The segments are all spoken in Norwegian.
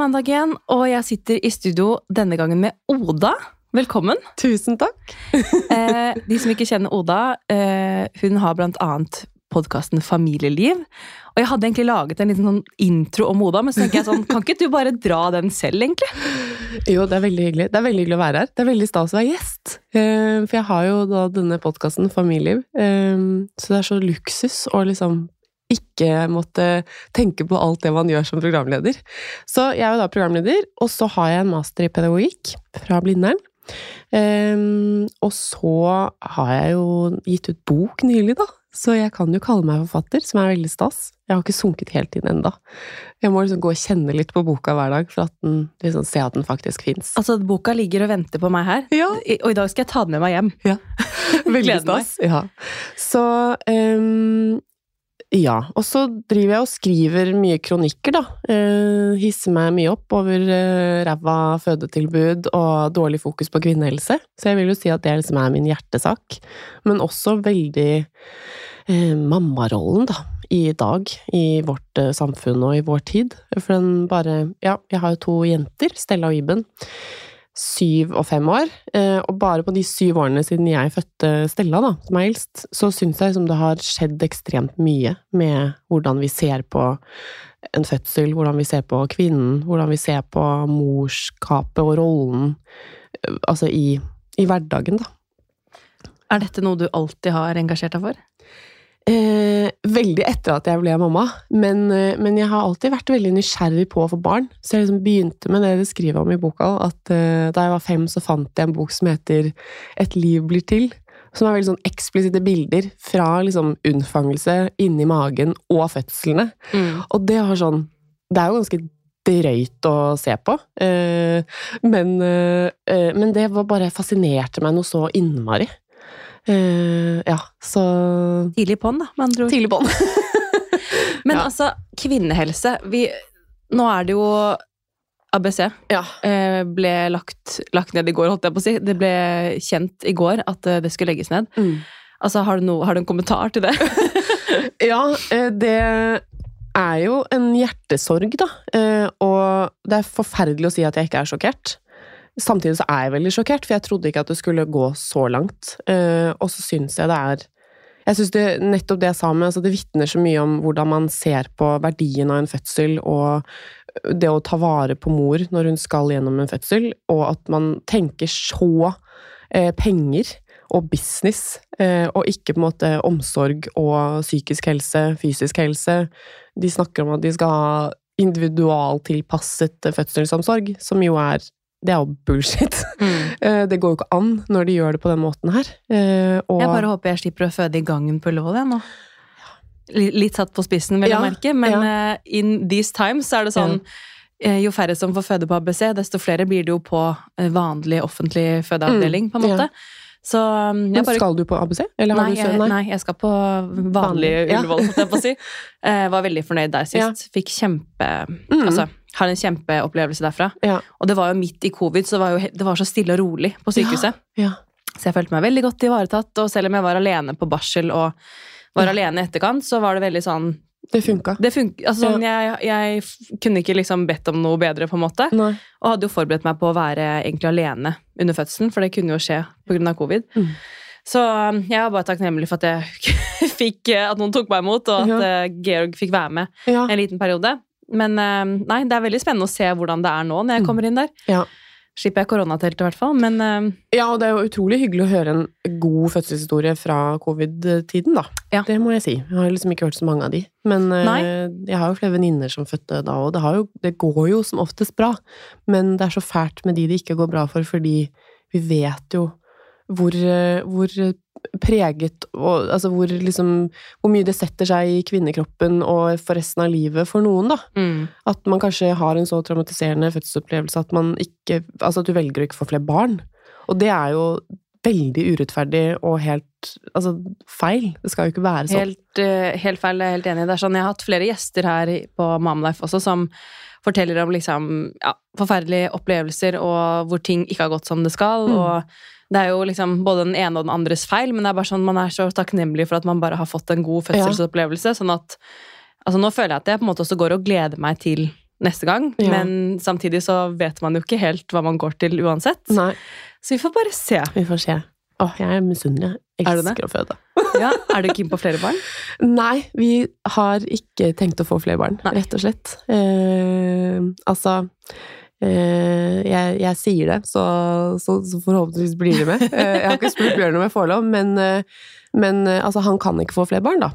Mandag igjen, og jeg sitter i studio denne gangen med Oda. Velkommen. Tusen takk. Eh, de som ikke kjenner Oda, eh, hun har blant annet podkasten Familieliv. Og jeg hadde egentlig laget en liten sånn intro om Oda, men så tenker jeg sånn, kan ikke du bare dra den selv, egentlig? Jo, det er veldig hyggelig. Det er veldig hyggelig å være her. Det er veldig stas å være gjest. Eh, For jeg har jo da denne podkasten Familieliv, eh, så det er så luksus å liksom ikke måtte tenke på alt det man gjør som programleder. Så jeg er jo da programleder, og så har jeg en master i pedagogikk fra Blindern. Um, og så har jeg jo gitt ut bok nylig, da. Så jeg kan jo kalle meg forfatter, som er veldig stas. Jeg har ikke sunket helt inn ennå. Jeg må liksom gå og kjenne litt på boka hver dag for at den, liksom, se at den faktisk fins. Altså, Boka ligger og venter på meg her, Ja. Og i dag skal jeg ta den med meg hjem. Ja. Veldig stas. Ja. Så ehm, ja. Og så driver jeg og skriver mye kronikker, da. Eh, hisser meg mye opp over eh, ræva fødetilbud og dårlig fokus på kvinnehelse. Så jeg vil jo si at det liksom er min hjertesak. Men også veldig eh, mammarollen, da. I dag, i vårt eh, samfunn og i vår tid. For den bare Ja, jeg har jo to jenter, Stella og Iben syv og fem år. Eh, og bare på de syv årene siden jeg fødte Stella, da, som er eldst, så syns jeg som det har skjedd ekstremt mye med hvordan vi ser på en fødsel, hvordan vi ser på kvinnen, hvordan vi ser på morskapet og rollen eh, altså i, i hverdagen, da. Er dette noe du alltid har engasjert deg for? Eh, veldig etter at jeg ble mamma, men, eh, men jeg har alltid vært veldig nysgjerrig på å få barn. Så jeg liksom begynte med det det skriver om i boka, at eh, da jeg var fem, så fant jeg en bok som heter Et liv blir til. Som er veldig sånn eksplisitte bilder fra liksom unnfangelse inni magen og fødslene. Og det har sånn Det er jo ganske drøyt å se på, eh, men, eh, eh, men det var bare fascinerte meg noe så innmari. Eh, ja, så Tidlig på'n, da, med andre ord. Tidlig på'n. Men Ja. altså, kvinnehelse vi, Nå er det jo ABC. Ja. eh, ble lagt, lagt ned i går, holdt jeg på å si. Det ble kjent i går at eh, det skulle legges ned. Mm. Altså, Har du, no, har du en kommentar til det? Ja, det er jo en hjertesorg, da. Og det er forferdelig å si at jeg ikke er sjokkert. Samtidig så er jeg veldig sjokkert, for jeg trodde ikke at det skulle gå så langt. Eh, Og så syns jeg det er Jeg syns nettopp det jeg sa med, altså det vitner så mye om hvordan man ser på verdien av en fødsel, og det å ta vare på mor når hun skal gjennom en fødsel, og at man tenker så eh, penger og business, eh, og ikke på en måte omsorg og psykisk helse, fysisk helse. De snakker om at de skal ha individualtilpasset fødselsomsorg, som jo er det er jo bullshit. Mm. Det går jo ikke an når de gjør det på den måten her. Eh, Og Jeg bare håper jeg slipper å føde i gangen på Ullevål jeg nå. Litt satt på spissen, vil jeg Ja, merke, men ja. eh, in these times så er det sånn eh, Jo færre som får føde på ABC, desto flere blir det jo på eh, vanlig offentlig fødeavdeling, på en måte. måte. Så jeg Men bare skal du på ABC? Eller har Nei, du sønn? nei, jeg skal på vanlig ja. Ullevål, holdt jeg på å si. Jeg var veldig fornøyd der sist. Fikk kjempe Mm. Altså, har en kjempeopplevelse derfra. Ja. Og det var jo midt i covid, så var, jo, det var så stille og rolig på sykehuset. Ja. Så jeg følte meg veldig godt ivaretatt, og selv om jeg var alene på barsel og var Ja. alene i etterkant, så var det veldig sånn Det funka. det fun altså, sånn, jeg, jeg kunne ikke liksom bedt om noe bedre, på en måte. Nei. Og hadde jo forberedt meg på å være egentlig alene under fødselen, for det kunne jo skje pga. covid. Mm. Så um, jeg var bare takknemlig for at jeg fikk at noen tok meg imot, og at Ja. eh, Georg fikk være med Ja. en liten periode. Men eh, nei, det er veldig spennende å se hvordan det er nå når jeg Mm. kommer inn der. Ja. Slipper jeg koronateltet, i hvert fall. Men eh, ja, og det er jo utrolig hyggelig å høre en god fødselshistorie fra covid-tiden, da. Ja. Det må jeg si. Jeg har liksom ikke hørt så mange av de. Men eh, Nei. jeg har jo flere venninner som fødte da, og det, har jo, det går jo som oftest bra. Men det er så fælt med de det ikke går bra for, fordi vi vet jo hvor, hvor preget og altså hvor liksom Hvor mye det setter seg i kvinnekroppen og for resten av livet for noen, da. mm, At man kanskje har en så traumatiserende fødselsopplevelse at man ikke Altså at du velger å ikke få flere barn. Og det er jo veldig urettferdig og helt Altså feil. Det skal jo ikke være sånn. helt, eh, helt feil, jeg er helt enig. Det er sånn, jeg har hatt flere gjester her på Mamlife også som forteller om liksom, ja, forferdelige opplevelser og hvor ting ikke har gått som det skal. Mm. og det er jo liksom både den ene og den andres feil, men det er bare sånn, man er så takknemlig for at man bare har fått en god fødselsopplevelse. sånn at altså Nå føler jeg at jeg på en måte også går og gleder meg til neste gang. Ja. Men samtidig så vet man jo ikke helt hva man går til uansett. Nei, Så vi får bare se. vi får se. Åh, jeg er misunnelig. Jeg Er elsker å føde. Ja, er du keen på flere barn? Nei, vi har ikke tenkt å få flere barn, Nei. rett og slett. Eh, altså jeg, jeg sier det, så, så, så forhåpentligvis blir det med. Eh, jeg har ikke spurt Bjørn om jeg får lov, men, eh, men eh, altså, han kan ikke få flere barn, da.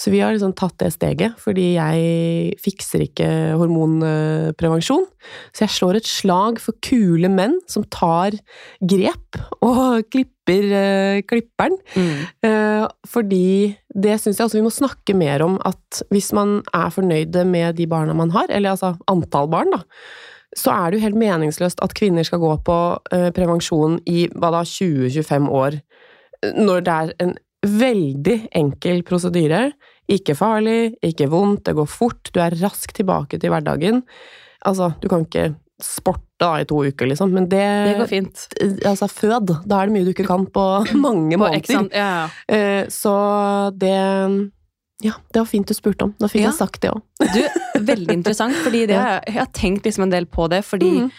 Så vi har liksom tatt det steget, fordi jeg fikser ikke hormonprevensjon. Så jeg slår et slag for kule menn som tar grep og klipper eh, klipperen. Mm. fordi det syns jeg også vi må snakke mer om, at hvis man er fornøyde med de barna man har, eller altså antall barn, da, så er det jo helt meningsløst at kvinner skal gå på eh, prevensjon i hva da, 20-25 år, eh, når det er en veldig enkel prosedyre. Ikke farlig, ikke vondt, det går fort, du er raskt tilbake til hverdagen. Altså, du kan ikke sporte da i to uker, liksom, men det, Det går fint. Altså, fød. Da er det mye du ikke kan på mange På måneder. Ja, ja. Eh, Så det Ja, det var fint du spurte om. Da fikk Ja. jeg sagt det òg. Du, veldig interessant, fordi det, Ja. jeg har tenkt liksom en del på det. Fordi mm.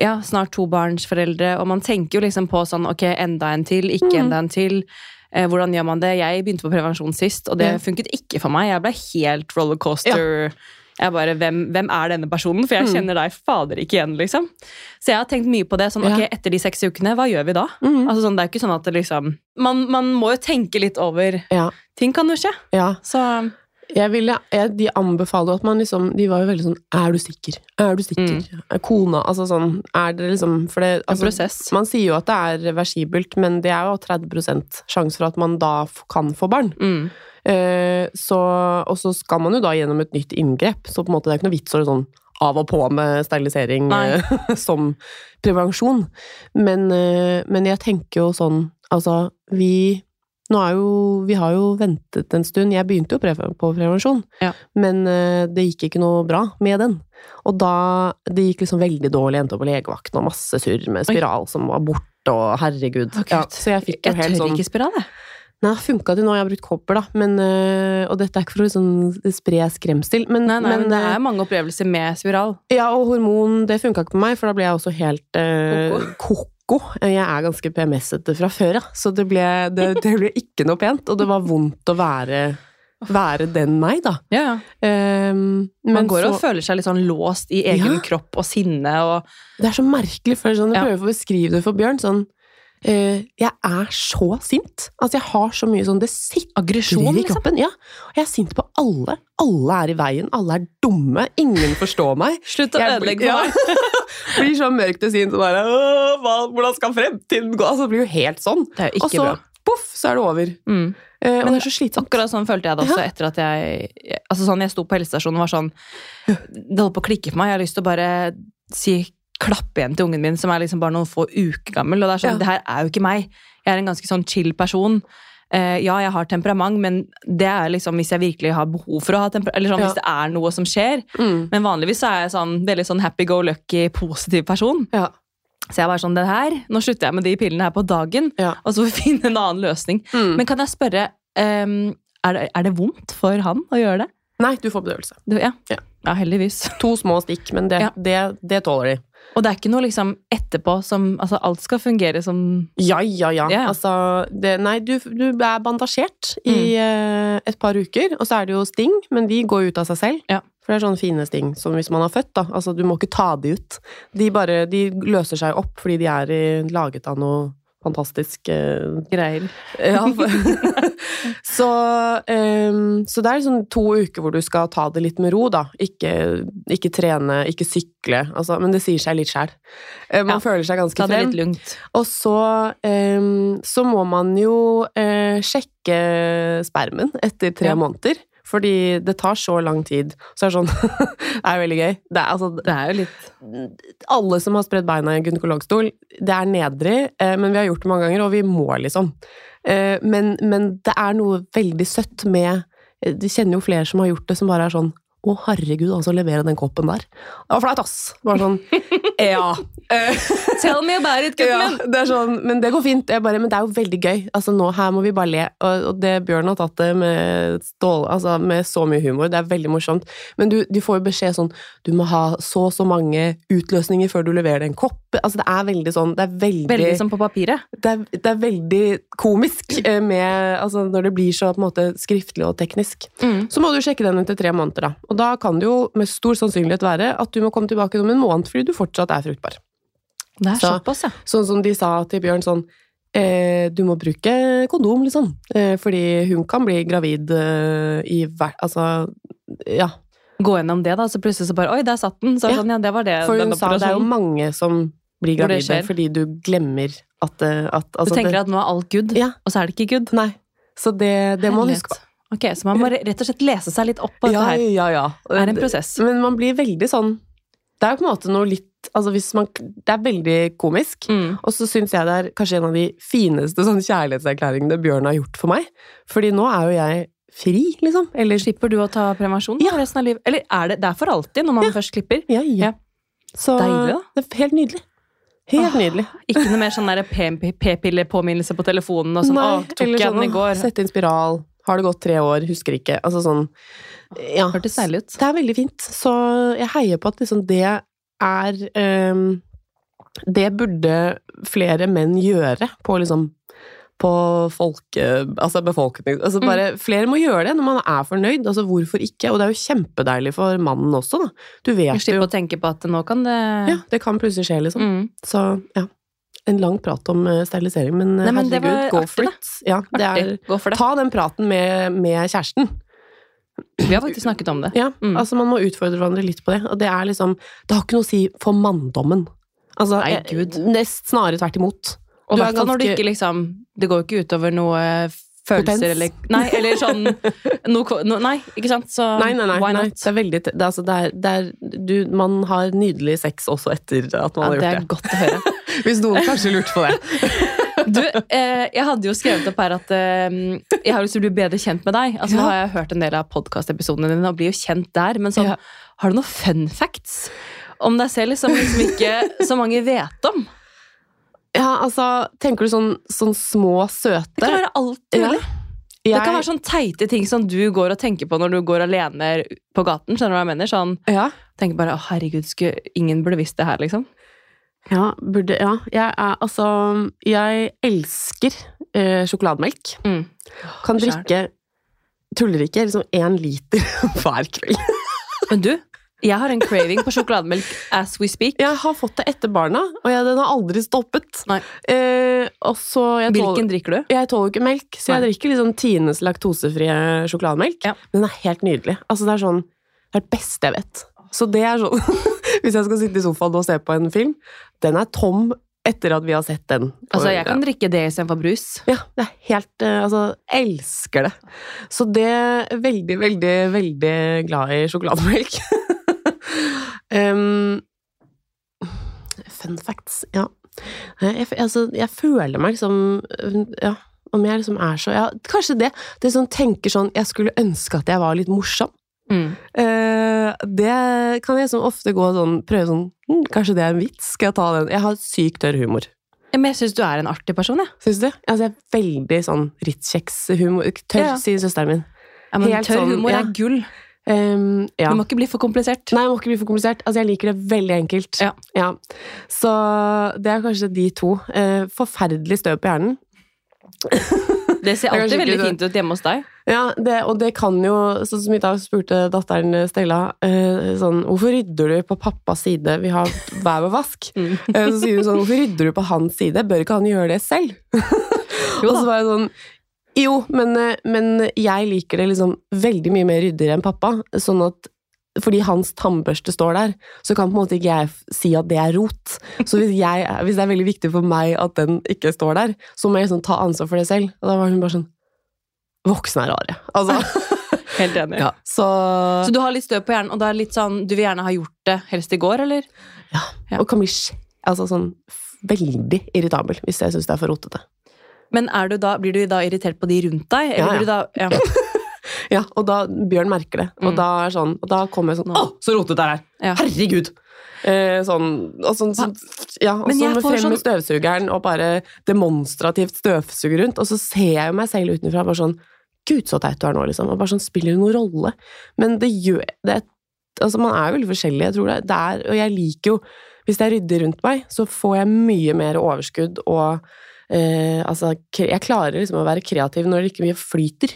ja, snart tobarnsforeldre, og man tenker jo liksom på sånn ok, enda en til, ikke mm. enda en til. Eh, hvordan gjør man det? Jeg begynte på prevensjon sist, og det Ja. funket ikke for meg. Jeg ble helt rollercoaster. Jeg bare, hvem, hvem er denne personen? For jeg Mhm. kjenner deg fader ikke igjen, liksom. Så jeg har tenkt mye på det. sånn, ok, Etter de seks ukene, hva gjør vi da? Mm. Altså sånn, Det er ikke sånn at det liksom Man, man må jo tenke litt over Ja. Ting kan jo skje. ja. Så Jeg ville, jeg, de anbefaler jo at man liksom De var jo veldig sånn Er du sikker? Er du sikker? Mm. Kona Altså sånn Er det liksom For det altså, en prosess. Man sier jo at det er reversibelt, men det er jo 30 sjanse for at man da kan få barn. Mm. Eh, så, og så skal man jo da gjennom et nytt inngrep, så på en måte det er ikke noe vits å sånn av og på med sterilisering eh, som prevensjon. Men, eh, men jeg tenker jo sånn Altså, vi nå er jo, Vi har jo ventet en stund. Jeg begynte jo pre på prevensjon, Ja. men det gikk ikke noe bra med den. Og da Det gikk liksom veldig dårlig. Jeg endte opp på legevakten og masse surr med spiral som var borte, og herregud. Å, Ja, så jeg fikk jo Jeg helt tør sånn ikke spiral, jeg. Nei, det funka det nå, jeg har brukt kobber, da. Men, øh, og dette er ikke for å liksom spre skremsel, men, Nei, nei, men, det øh, er mange opplevelser med spiral. Ja, og hormon, det funka ikke på meg, for da ble jeg også helt øh, ko-ko. Jeg er ganske PMS-ete fra før, ja. Så det ble, det, det ble ikke noe pent, og det var vondt å være, være den meg, da. Ja, ja. Um, Man men går så, og føler seg litt sånn låst i egen Ja. kropp og sinne og Det er så merkelig, for sånn, jeg prøver å beskrive det for Bjørn. sånn øh, Jeg er så sint. Altså, jeg har så mye sånn Det aggresjon, i liksom. kroppen. Ja. Jeg er sint på alle. Alle er i veien. Alle er dumme. Ingen forstår meg. Slutt å ødelegge for meg. blir så mørkt og sint og bare hva, Hvordan skal fremtiden gå? Altså, det blir jo helt sånn. Det er jo Og så bra. poff, så er det over. Mm. Uh, Men det er så slitsomt. Akkurat sånn følte jeg det også Ja. etter at jeg- Altså sånn, jeg sto på helsestasjonen og var sånn Det holdt på å klikke for meg. Jeg har lyst til å bare si klappe igjen til ungen min, som er liksom bare noen få uker gammel. Og det er sånn, Ja. det her er jo ikke meg. Jeg er en ganske sånn chill person. Uh, ja, jeg har temperament, men det er liksom hvis jeg virkelig har behov for å ha temperament. Eller sånn Ja. hvis det er noe som skjer. Mm. Men vanligvis så er jeg sånn veldig sånn happy-go-lucky, positiv person. Ja. Så jeg var sånn, det her, nå slutter jeg med de pillene her på dagen, og så får vi finne en annen løsning. Mm. Men kan jeg spørre, um, er, det, er det vondt for han å gjøre det? Nei, du får bedøvelse. Du, ja. Ja. ja, heldigvis. To små stikk, men det, Ja. det, det tåler de. Og det er ikke noe liksom etterpå som Altså, alt skal fungere som Ja, ja, ja. Yeah. Altså, det, nei, du, du er bandasjert i Mm. eh, et par uker, og så er det jo sting, men de går ut av seg selv. Ja. For det er sånne fine sting som hvis man har født, da. Altså, du må ikke ta de ut. De bare De løser seg opp fordi de er i, laget av noe fantastisk eh, greier. ja, så, um, så det er liksom to uker hvor du skal ta det litt med ro, da. Ikke, ikke trene, ikke sykle. Altså, men det sier seg litt sjæl. man Ja, føler seg ganske frem. Og så, um, så må man jo uh, sjekke spermen etter tre Ja. måneder. Fordi det tar så lang tid. Så er det sånn Det er veldig gøy. Det er, altså, Det er jo litt alle som har spredd beina i en gynekologstol, det er nedrig, eh, men vi har gjort det mange ganger, og vi må, liksom. Eh, men, men det er noe veldig søtt med Du kjenner jo flere som har gjort det, som bare er sånn å, herregud, altså levere den koppen der. Det var flaut, ass! Bare sånn Ja, Tell me about it, gutten Ja, det er sånn, men det går fint. Jeg bare, men det er jo veldig gøy. Altså nå, Her må vi bare le. Og, og det Bjørn har tatt det med, stål, altså, med så mye humor. Det er veldig morsomt. Men du, du får jo beskjed sånn Du må ha så og så mange utløsninger før du leverer en kopp. Altså Det er veldig sånn Det er veldig, Veldig som på papiret. det, er, det er veldig komisk eh, med, altså, når det blir så måte skriftlig og teknisk. Mm. Så må du sjekke den etter tre måneder, da. Og da kan det jo med stor sannsynlighet være at du må komme tilbake om en måned fordi du fortsatt er fruktbar. Det er Så- såpass, ja. Sånn som de sa til Bjørn sånn eh, Du må bruke kondom, liksom. Eh, fordi hun kan bli gravid eh, i hver Altså, ja. Gå gjennom det, da, så plutselig så bare Oi, der satt den! Så Ja. sånn, ja, det var det. For hun sa det er jo mange som blir gravide fordi du glemmer at, at altså, Du tenker at nå er alt good, Ja. og så er det ikke good. Nei. Så det, det må man huske på. Ok, Så man må rett og slett lese seg litt opp på dette her. ja, ja. Det er en prosess. Men man blir veldig sånn Det er på en måte noe litt Altså hvis man Det er veldig komisk. Mm. Og så syns jeg det er kanskje en av de fineste sånn kjærlighetserklæringene Bjørn har gjort for meg. Fordi nå er jo jeg fri, liksom. Eller Slipper du å ta prevensjon Ja. resten av livet? Eller er det, det er for alltid, når man først klipper? Ja, ja. Ja. Så Deilig, da. Det er helt nydelig. Helt Åh, nydelig. Ikke noe mer sånn p-pillepåminnelse på telefonen og sånn Nei, 'Å, tok eller jeg den i sånn, går?' «Åh, Sette inn spiral. Har det gått tre år? Husker ikke. Altså sånn Ja. Hørtes deilig ut. Det er veldig fint. Så jeg heier på at liksom det er um, Det burde flere menn gjøre på liksom på folke... Altså befolkning Altså Mm. Flere må gjøre det når man er fornøyd. Altså hvorfor ikke? Og det er jo kjempedeilig for mannen også, da. Du vet Slippe jo å tenke på at nå kan det Ja, det kan plutselig skje, liksom. mm. Så ja. En lang prat om eh, sterilisering, men eh, Nei, men herregud, go artig, for it. Ja, det er, Gå for det. ta den praten med, med kjæresten. Vi har faktisk snakket om det. Ja, Mm. altså Man må utfordre hverandre litt på det. Og det er liksom Det har ikke noe å si for manndommen. Altså, Nei, Gud. Nest snarere tvert imot. Og Du er hvert fall når det ikke liksom Det går jo ikke utover noe følelser eller Nei, eller sånn noe, no, Nei, ikke sant? Så Nei, nei, nei. why not? det er veldig det er, altså, det er, det er, du, Man har nydelig sex også etter at man Ja, har det er gjort det. godt å høre. Hvis noen kanskje lurte på det. Du, eh, jeg hadde jo skrevet opp her at eh, jeg har lyst til å bli bedre kjent med deg. Altså, Nå har jeg hørt en del av podkastepisodene dine og blir jo kjent der, men sånn, Ja. har du noen fun facts om deg selv som liksom ikke så mange vet om? Ja, altså, Tenker du sånn, sånn små, søte Det kan være alt Ja. Jeg... Det kan være sånn teite ting som du går og tenker på når du går alene på gaten. Skjønner du hva jeg mener? Sånn, ja. tenker bare, å herregud, skulle, ingen burde visst det her, liksom. Ja, burde Ja. Jeg er altså Jeg elsker eh, sjokolademelk. Mm. Kan drikke Tuller ikke, liksom én liter hver kveld. Men du, jeg har en craving på sjokolademelk as we speak. Jeg har fått det etter barna, og jeg, den har aldri stoppet. Nei. Eh, og så jeg Hvilken tåler, drikker du? jeg tåler ikke melk, så jeg drikker liksom Tines laktosefrie sjokolademelk. Ja. Den er helt nydelig. Altså, det er sånn Det er det beste jeg vet. Så det er sånn Hvis jeg skal sitte i sofaen og se på en film, den er tom etter at vi har sett den. Altså, jeg kan drikke det istedenfor brus. Ja, det er helt eh, Altså, elsker det. Så det er veldig, veldig, veldig glad i sjokolademelk. um, fun facts, ja. Jeg, altså, jeg føler meg liksom Ja, om jeg liksom er så ja, Kanskje det. Det som tenker sånn Jeg skulle ønske at jeg var litt morsom. Mm. Uh, det kan jeg sånn ofte gå sånn Prøve sånn hm, Kanskje det er en vits? Skal jeg ta den? Jeg har sykt tørr humor. Men jeg syns du er en artig person, jeg. Syns du? Altså, jeg er veldig sånn Ritz-kjeks-humor. Tørr, Ja. sier søsteren min. Ja, men Helt tørr sånn, humor ja. er gull. Ehm, ja. Det må ikke bli for komplisert. Nei, det må ikke bli for komplisert. Altså, jeg liker det veldig enkelt. Ja. Så det er kanskje de to. Uh, forferdelig støv på hjernen. Det ser er alltid det veldig fint ut hjemme hos deg. Ja, det, og det kan jo Sånn som i dag spurte datteren Stella uh, sånn Hvorfor rydder du på pappas side? Vi har hver vår vask. Mm. Uh, så sier hun sånn Hvorfor rydder du på hans side? Bør ikke han gjøre det selv? Jo og så var jeg sånn Jo, men, eh, men jeg liker det liksom veldig mye mer ryddigere enn pappa. Sånn at fordi hans tannbørste står der, så kan på en måte ikke jeg si at det er rot. Så hvis, jeg, hvis det er veldig viktig for meg at den ikke står der, så må jeg liksom ta ansvar for det selv. Og da var hun bare sånn Voksne er rare. Altså. Helt enig. ja, så, Så du har litt støv på hjernen, og det er litt sånn, du vil gjerne ha gjort det helst i går, eller? ja. Og kan bli altså sånn veldig irritabel hvis jeg syns det er for rotete. Men du da, blir du da irritert på de rundt deg? Eller Ja, ja. Blir du da, ja. Ja, og da Bjørn merker det, og Mm. da er sånn Og da kommer jeg sånn. Å, så rotete det er her! Ja. Herregud! Eh, sånn, og sånn, sånn ja, og så jeg med frem med sånn- støvsugeren og bare demonstrativt støvsuger rundt, og så ser jeg meg selv utenfra bare sånn Gud, så teit du er nå, liksom. Og bare sånn, spiller det noen rolle? Men det gjør det, Altså, man er jo veldig forskjellig, jeg tror det. det er, og jeg liker jo Hvis det er ryddig rundt meg, så får jeg mye mer overskudd og eh, Altså, jeg klarer liksom å være kreativ når det ikke mye flyter.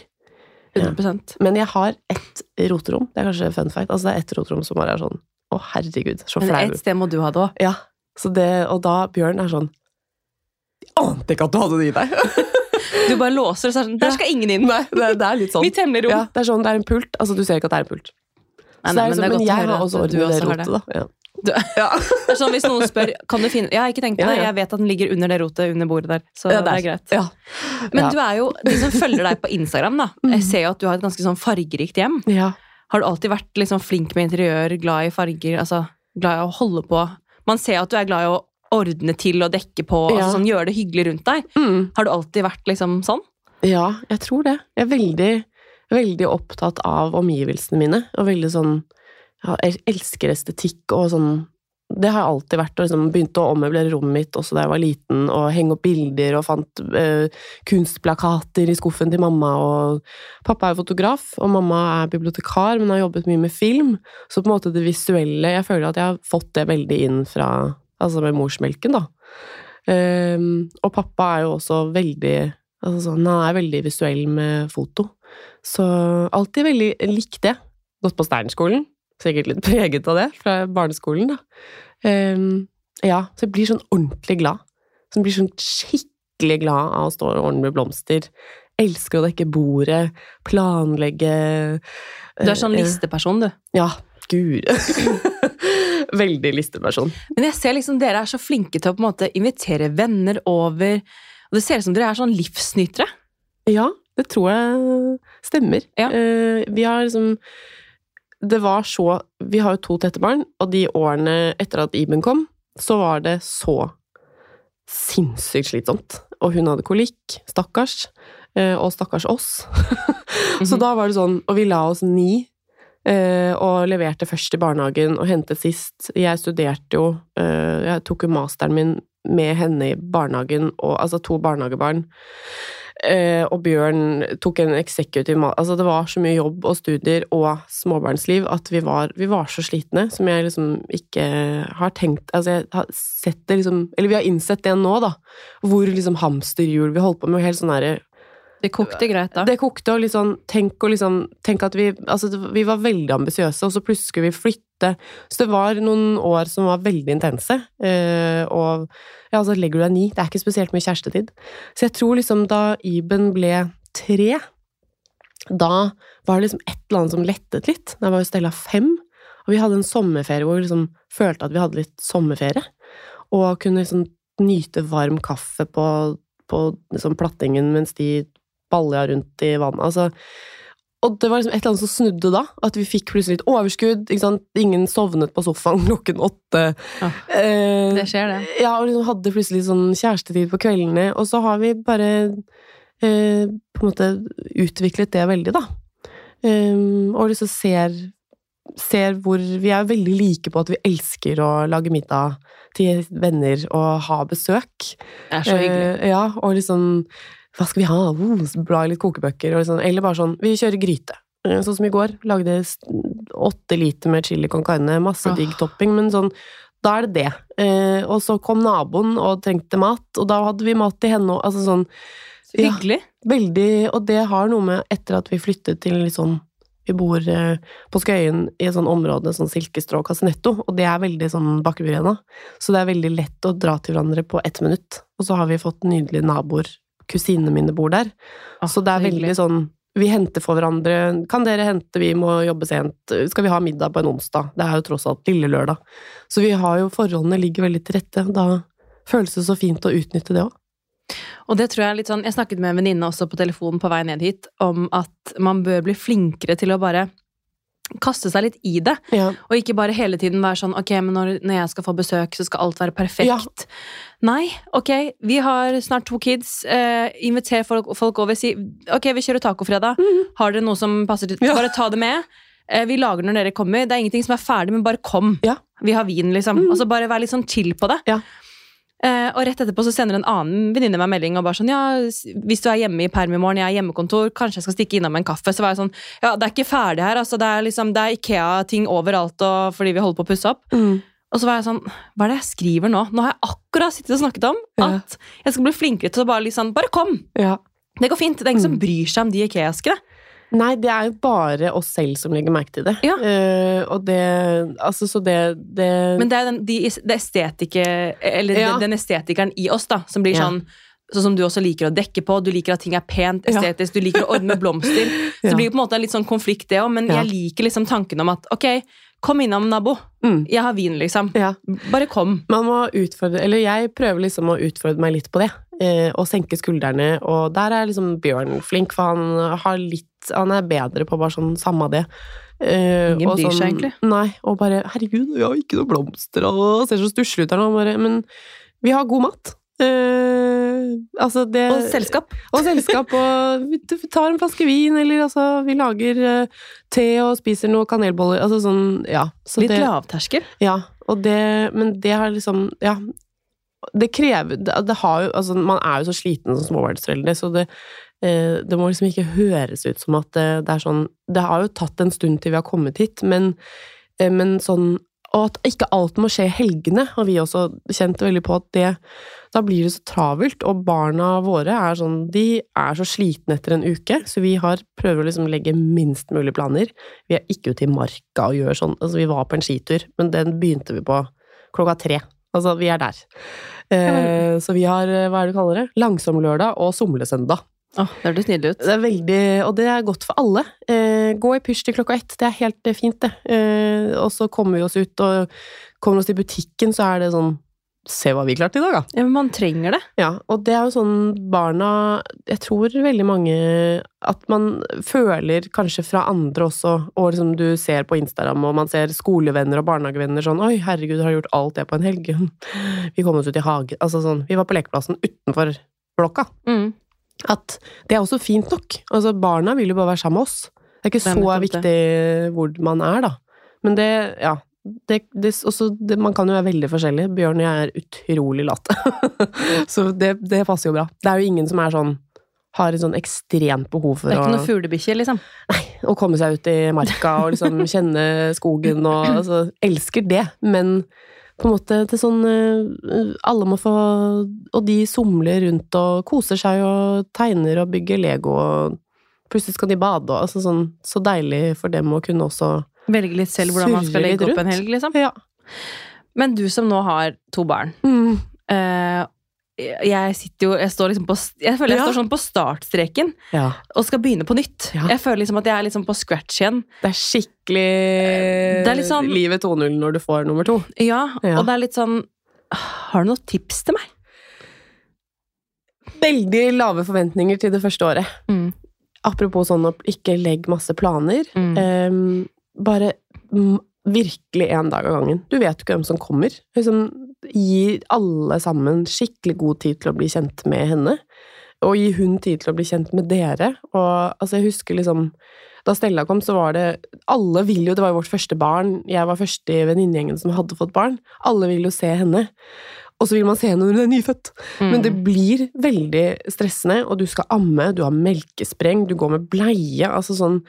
100% Men jeg har ett roterom. Det er kanskje fun fact. Altså, det er ett roterom som bare er sånn Å, herregud, så Men ett et sted må du ha det òg. Ja, så det, og da Bjørn er sånn Jeg ante ikke at du hadde det i deg! Du bare låser, og så er sånn Der skal ingen inn! Nei, det, det er litt sånn. Mitt hemmelige rom. Ja, det er sånn, det er en pult. Altså, du ser ikke at det er en pult. Nei, Så nei, det er men det er liksom, men å jeg høre har også orden i det. rotet, da. Ja. Du- Ja. Det er sånn Hvis noen spør kan du finne Jeg har ikke tenkt på det, jeg vet at den ligger under det rotet under bordet der. Så Ja, det er greit. Ja. Men du er jo, de som følger deg på Instagram, da, Mm. jeg ser jo at du har et ganske sånn fargerikt hjem. ja. Har du alltid vært liksom flink med interiør, glad i farger, altså glad i å holde på? Man ser at du er glad i å ordne til og dekke på, altså sånn, gjøre det hyggelig rundt deg. Mm. Har du alltid vært liksom sånn? ja, jeg tror det. Jeg er veldig, veldig opptatt av omgivelsene mine, og veldig sånn Jeg elsker estetikk og sånn det har jeg alltid vært, og liksom begynte å ommøblere rommet mitt også da jeg var liten, og henge opp bilder, og fant eh, kunstplakater i skuffen til mamma, og pappa er fotograf, og mamma er bibliotekar, men har jobbet mye med film, så på en måte det visuelle, jeg føler at jeg har fått det veldig inn fra, altså med morsmelken da. Um, og pappa er jo også veldig, altså sånn, han er veldig visuell med foto, så alltid veldig likt det. Gått på Sternskolen, sikkert litt preget av det fra barneskolen, da. Ehm, ja, så jeg blir sånn ordentlig glad. Så jeg blir sånn skikkelig glad av å stå og ordne med blomster. Elsker å dekke bordet, planlegge Du er sånn eh, listeperson, du. Ja, gud. Veldig listeperson. Men jeg ser liksom dere er så flinke til å på en måte invitere venner over. Og det ser ut som dere er sånn livsnytere. Ja, det tror jeg stemmer. Ja. Eh, vi har liksom Det var så Vi har jo to tette barn, og de årene etter at Iben kom, så var det så sinnssykt slitsomt. Og hun hadde kolikk. Stakkars. Eh, og stakkars oss. Så Mhm. da var det sånn Og vi la oss ni. eh, og leverte først i barnehagen og hentet sist. Jeg studerte jo eh, Jeg tok jo masteren min med henne i barnehagen, og, altså to barnehagebarn. Eh, og Bjørn tok en ma- Altså, det var så mye jobb og studier og småbarnsliv at vi var, vi var så slitne, som jeg liksom ikke har tenkt Altså, jeg har sett det liksom Eller vi har innsett det nå, da. Hvor liksom hamsterhjul Vi holdt på med helt sånn derre Det kokte greit da. det kokte, og sånn Tenk, og liksom, tenk at vi Altså, vi var veldig ambisiøse, og så plutselig skulle vi flytte. Så det var noen år som var veldig intense. Eh, og ja, altså, legger du deg ni, det er ikke spesielt mye kjærestetid. Så jeg tror liksom da Iben ble tre, da var det liksom et eller annet som lettet litt. Da var jo Stella fem, og vi hadde en sommerferie hvor vi liksom følte at vi hadde litt sommerferie. Og kunne liksom nyte varm kaffe på, på liksom plattingen mens de balja rundt i vannet. Altså, og det var liksom et eller annet som snudde da, at vi fikk plutselig litt overskudd. Ingen sovnet på sofaen klokken åtte. Ja, Eh, Det skjer, det. ja, og liksom hadde plutselig sånn kjærestetid på kveldene, og så har vi bare eh, på en måte utviklet det veldig, da. Um, og liksom ser, ser hvor Vi er veldig like på at vi elsker å lage middag til venner og ha besøk. Det er så hyggelig. Uh, ja, og liksom Hva skal vi ha? Oh, bla i litt kokebøker. Og liksom, eller bare sånn Vi kjører gryte. Eh, Sånn som i går. Lagde åtte liter med chili con carne. Masse digg topping. Men sånn Da er det det. Eh, og så kom naboen og trengte mat, og da hadde vi mat til henne òg. Altså sånn ja. Hyggelig. Veldig Og det har noe med etter at vi flyttet til litt sånn Vi bor eh, på Skøyen i et sånn område, sånn silkestrå Casinetto, og det er veldig sånn Bakkebyrena. Så det er veldig lett å dra til hverandre på ett minutt. Og så har vi fått nydelige naboer. Kusinene mine bor der. Ah, så det er hyggelig. veldig sånn Vi henter for hverandre. Kan dere hente? Vi må jobbe sent. Skal vi ha middag på en onsdag? Det er jo tross alt lille lørdag. Så vi har jo Forholdene ligger veldig til rette. Da føles det så fint å utnytte det òg. Og det tror jeg er litt sånn Jeg snakket med en venninne også på telefonen på vei ned hit om at man bør bli flinkere til å bare kaste seg litt i det. Ja. Og ikke bare hele tiden være sånn Ok, men når, når jeg skal få besøk, så skal alt være perfekt. Ja. Nei, ok, vi har snart to kids. Eh, inviter folk, folk over. Si ok, vi kjører tacofredag. Har dere noe som passer til Ja. Bare ta det med. eh, Vi lager når dere kommer. Det er ingenting som er ferdig, men bare kom. Ja. Vi har vin, liksom. Mm. Og så bare vær litt sånn chill på det. Ja. Eh, og rett etterpå så sender en annen venninne meg melding og bare sånn Ja, hvis du er hjemme i perm i morgen, jeg er hjemmekontor, kanskje jeg skal stikke innom en kaffe. Så var jeg sånn Ja, det er ikke ferdig her, altså. Det er liksom Det er Ikea-ting overalt og fordi vi holder på å pusse opp. Mm. Og så var jeg sånn Hva er det jeg skriver nå? Nå har jeg akkurat sittet og snakket om at jeg skal bli flinkere til å bare liksom Bare kom! Ja. Det går fint. Det er ingen som Mm. bryr seg om de Ikea-eskene. Nei, det er jo bare oss selv som legger merke til det. Ja. Uh, og det Altså, så det, det Men det er den, de, det estetike, eller Ja. den, den estetikeren i oss da, som blir Ja. sånn Sånn som du også liker å dekke på. Du liker at ting er pent, estetisk, du liker å ordne blomster. Så det blir jo på en måte en litt sånn konflikt, det òg, men jeg liker liksom tanken om at ok, kom innom, nabo. mm. Jeg har vin, liksom. Ja. Bare kom. Man må utfordre Eller jeg prøver liksom å utfordre meg litt på det. Eh, og senke skuldrene. Og der er liksom Bjørn flink, for han har litt Han er bedre på bare sånn samme det. Eh, Ingen og sånn, seg egentlig. Nei, og bare 'herregud, vi har ikke noe blomster', og ser så stusslig ut her nå. Bare, men vi har god mat. Eh, altså det Og selskap. Og selskap, og vi tar en flaske vin, eller altså Vi lager eh, te og spiser noen kanelboller. Altså sånn, ja. Så Litt det, lavterskel. ja, og det Men det har liksom Ja. Det krever det, det har jo Altså, man er jo så sliten som småbarnsforeldre, så det eh, det må liksom ikke høres ut som at det, det er sånn Det har jo tatt en stund til vi har kommet hit, men, eh, men sånn Og at ikke alt må skje i helgene, har vi også kjent veldig på at det Da blir det så travelt, og barna våre er sånn De er så slitne etter en uke, så vi har prøver å liksom legge minst mulig planer. Vi er ikke ute i marka og gjør sånn Altså, vi var på en skitur, men den begynte vi på klokka tre. Altså, vi er der. Eh, så vi har, eh, hva er det du kaller det, langsomlørdag og somlesøndag. Åh, det hørtes nydelig ut. Det er veldig, og det er godt for alle. Eh, gå i pysj til klokka ett, det er helt eh, fint, det. Eh, og så kommer vi oss ut, og kommer oss til butikken, så er det sånn Se hva vi klarte i dag, da. Ja, men man trenger det. Ja, og det er jo sånn barna Jeg tror veldig mange At man føler kanskje fra andre også, og liksom du ser på Instagram, og man ser skolevenner og barnehagevenner sånn Oi, herregud, har gjort alt det på en helg? Vi kom oss ut i hagen Altså sånn Vi var på lekeplassen utenfor blokka. Mm. At det er også fint nok. Altså, barna vil jo bare være sammen med oss. Det er ikke Det er så viktig hvor man er, da. Men det, ja det, det, også, det, man kan jo være veldig forskjellig. Bjørn og jeg er utrolig late. så det, det passer jo bra. Det er jo ingen som er sånn har et sånn ekstremt behov for Det er å, ikke noe fuglebikkje, liksom. å komme seg ut i marka og liksom kjenne skogen og altså, Elsker det, men på en måte til sånn eh, Alle må få Og de somler rundt og koser seg og tegner og bygger Lego og plutselig skal de bade og altså sånn Så deilig for dem å kunne også Velge litt selv hvordan man skal legge opp en helg, liksom. Ja. Men du som nå har to barn. Mm. Eh, jeg sitter jo Jeg står liksom på Jeg føler jeg Ja. står sånn på startstreken ja. og skal begynne på nytt. Ja. Jeg føler liksom at jeg er liksom på scratch igjen. Det er skikkelig Det er litt sånn- livet 2.0 når du får nummer to. Ja, og det er litt sånn Har du noen tips til meg? Veldig lave forventninger til det første året. Mm. Apropos sånn å ikke legge masse planer. Mm. Um, bare virkelig en dag av gangen. Du vet jo ikke hvem som kommer. Liksom, gi alle sammen skikkelig god tid til å bli kjent med henne. Og gi hun tid til å bli kjent med dere. Og altså, jeg husker liksom Da Stella kom, så var det Alle vil jo Det var jo vårt første barn. Jeg var første i venninnegjengen som hadde fått barn. Alle vil jo se henne. Og så vil man se henne når hun er nyfødt. Mm. Men det blir veldig stressende, og du skal amme, du har melkespreng, du går med bleie, altså sånn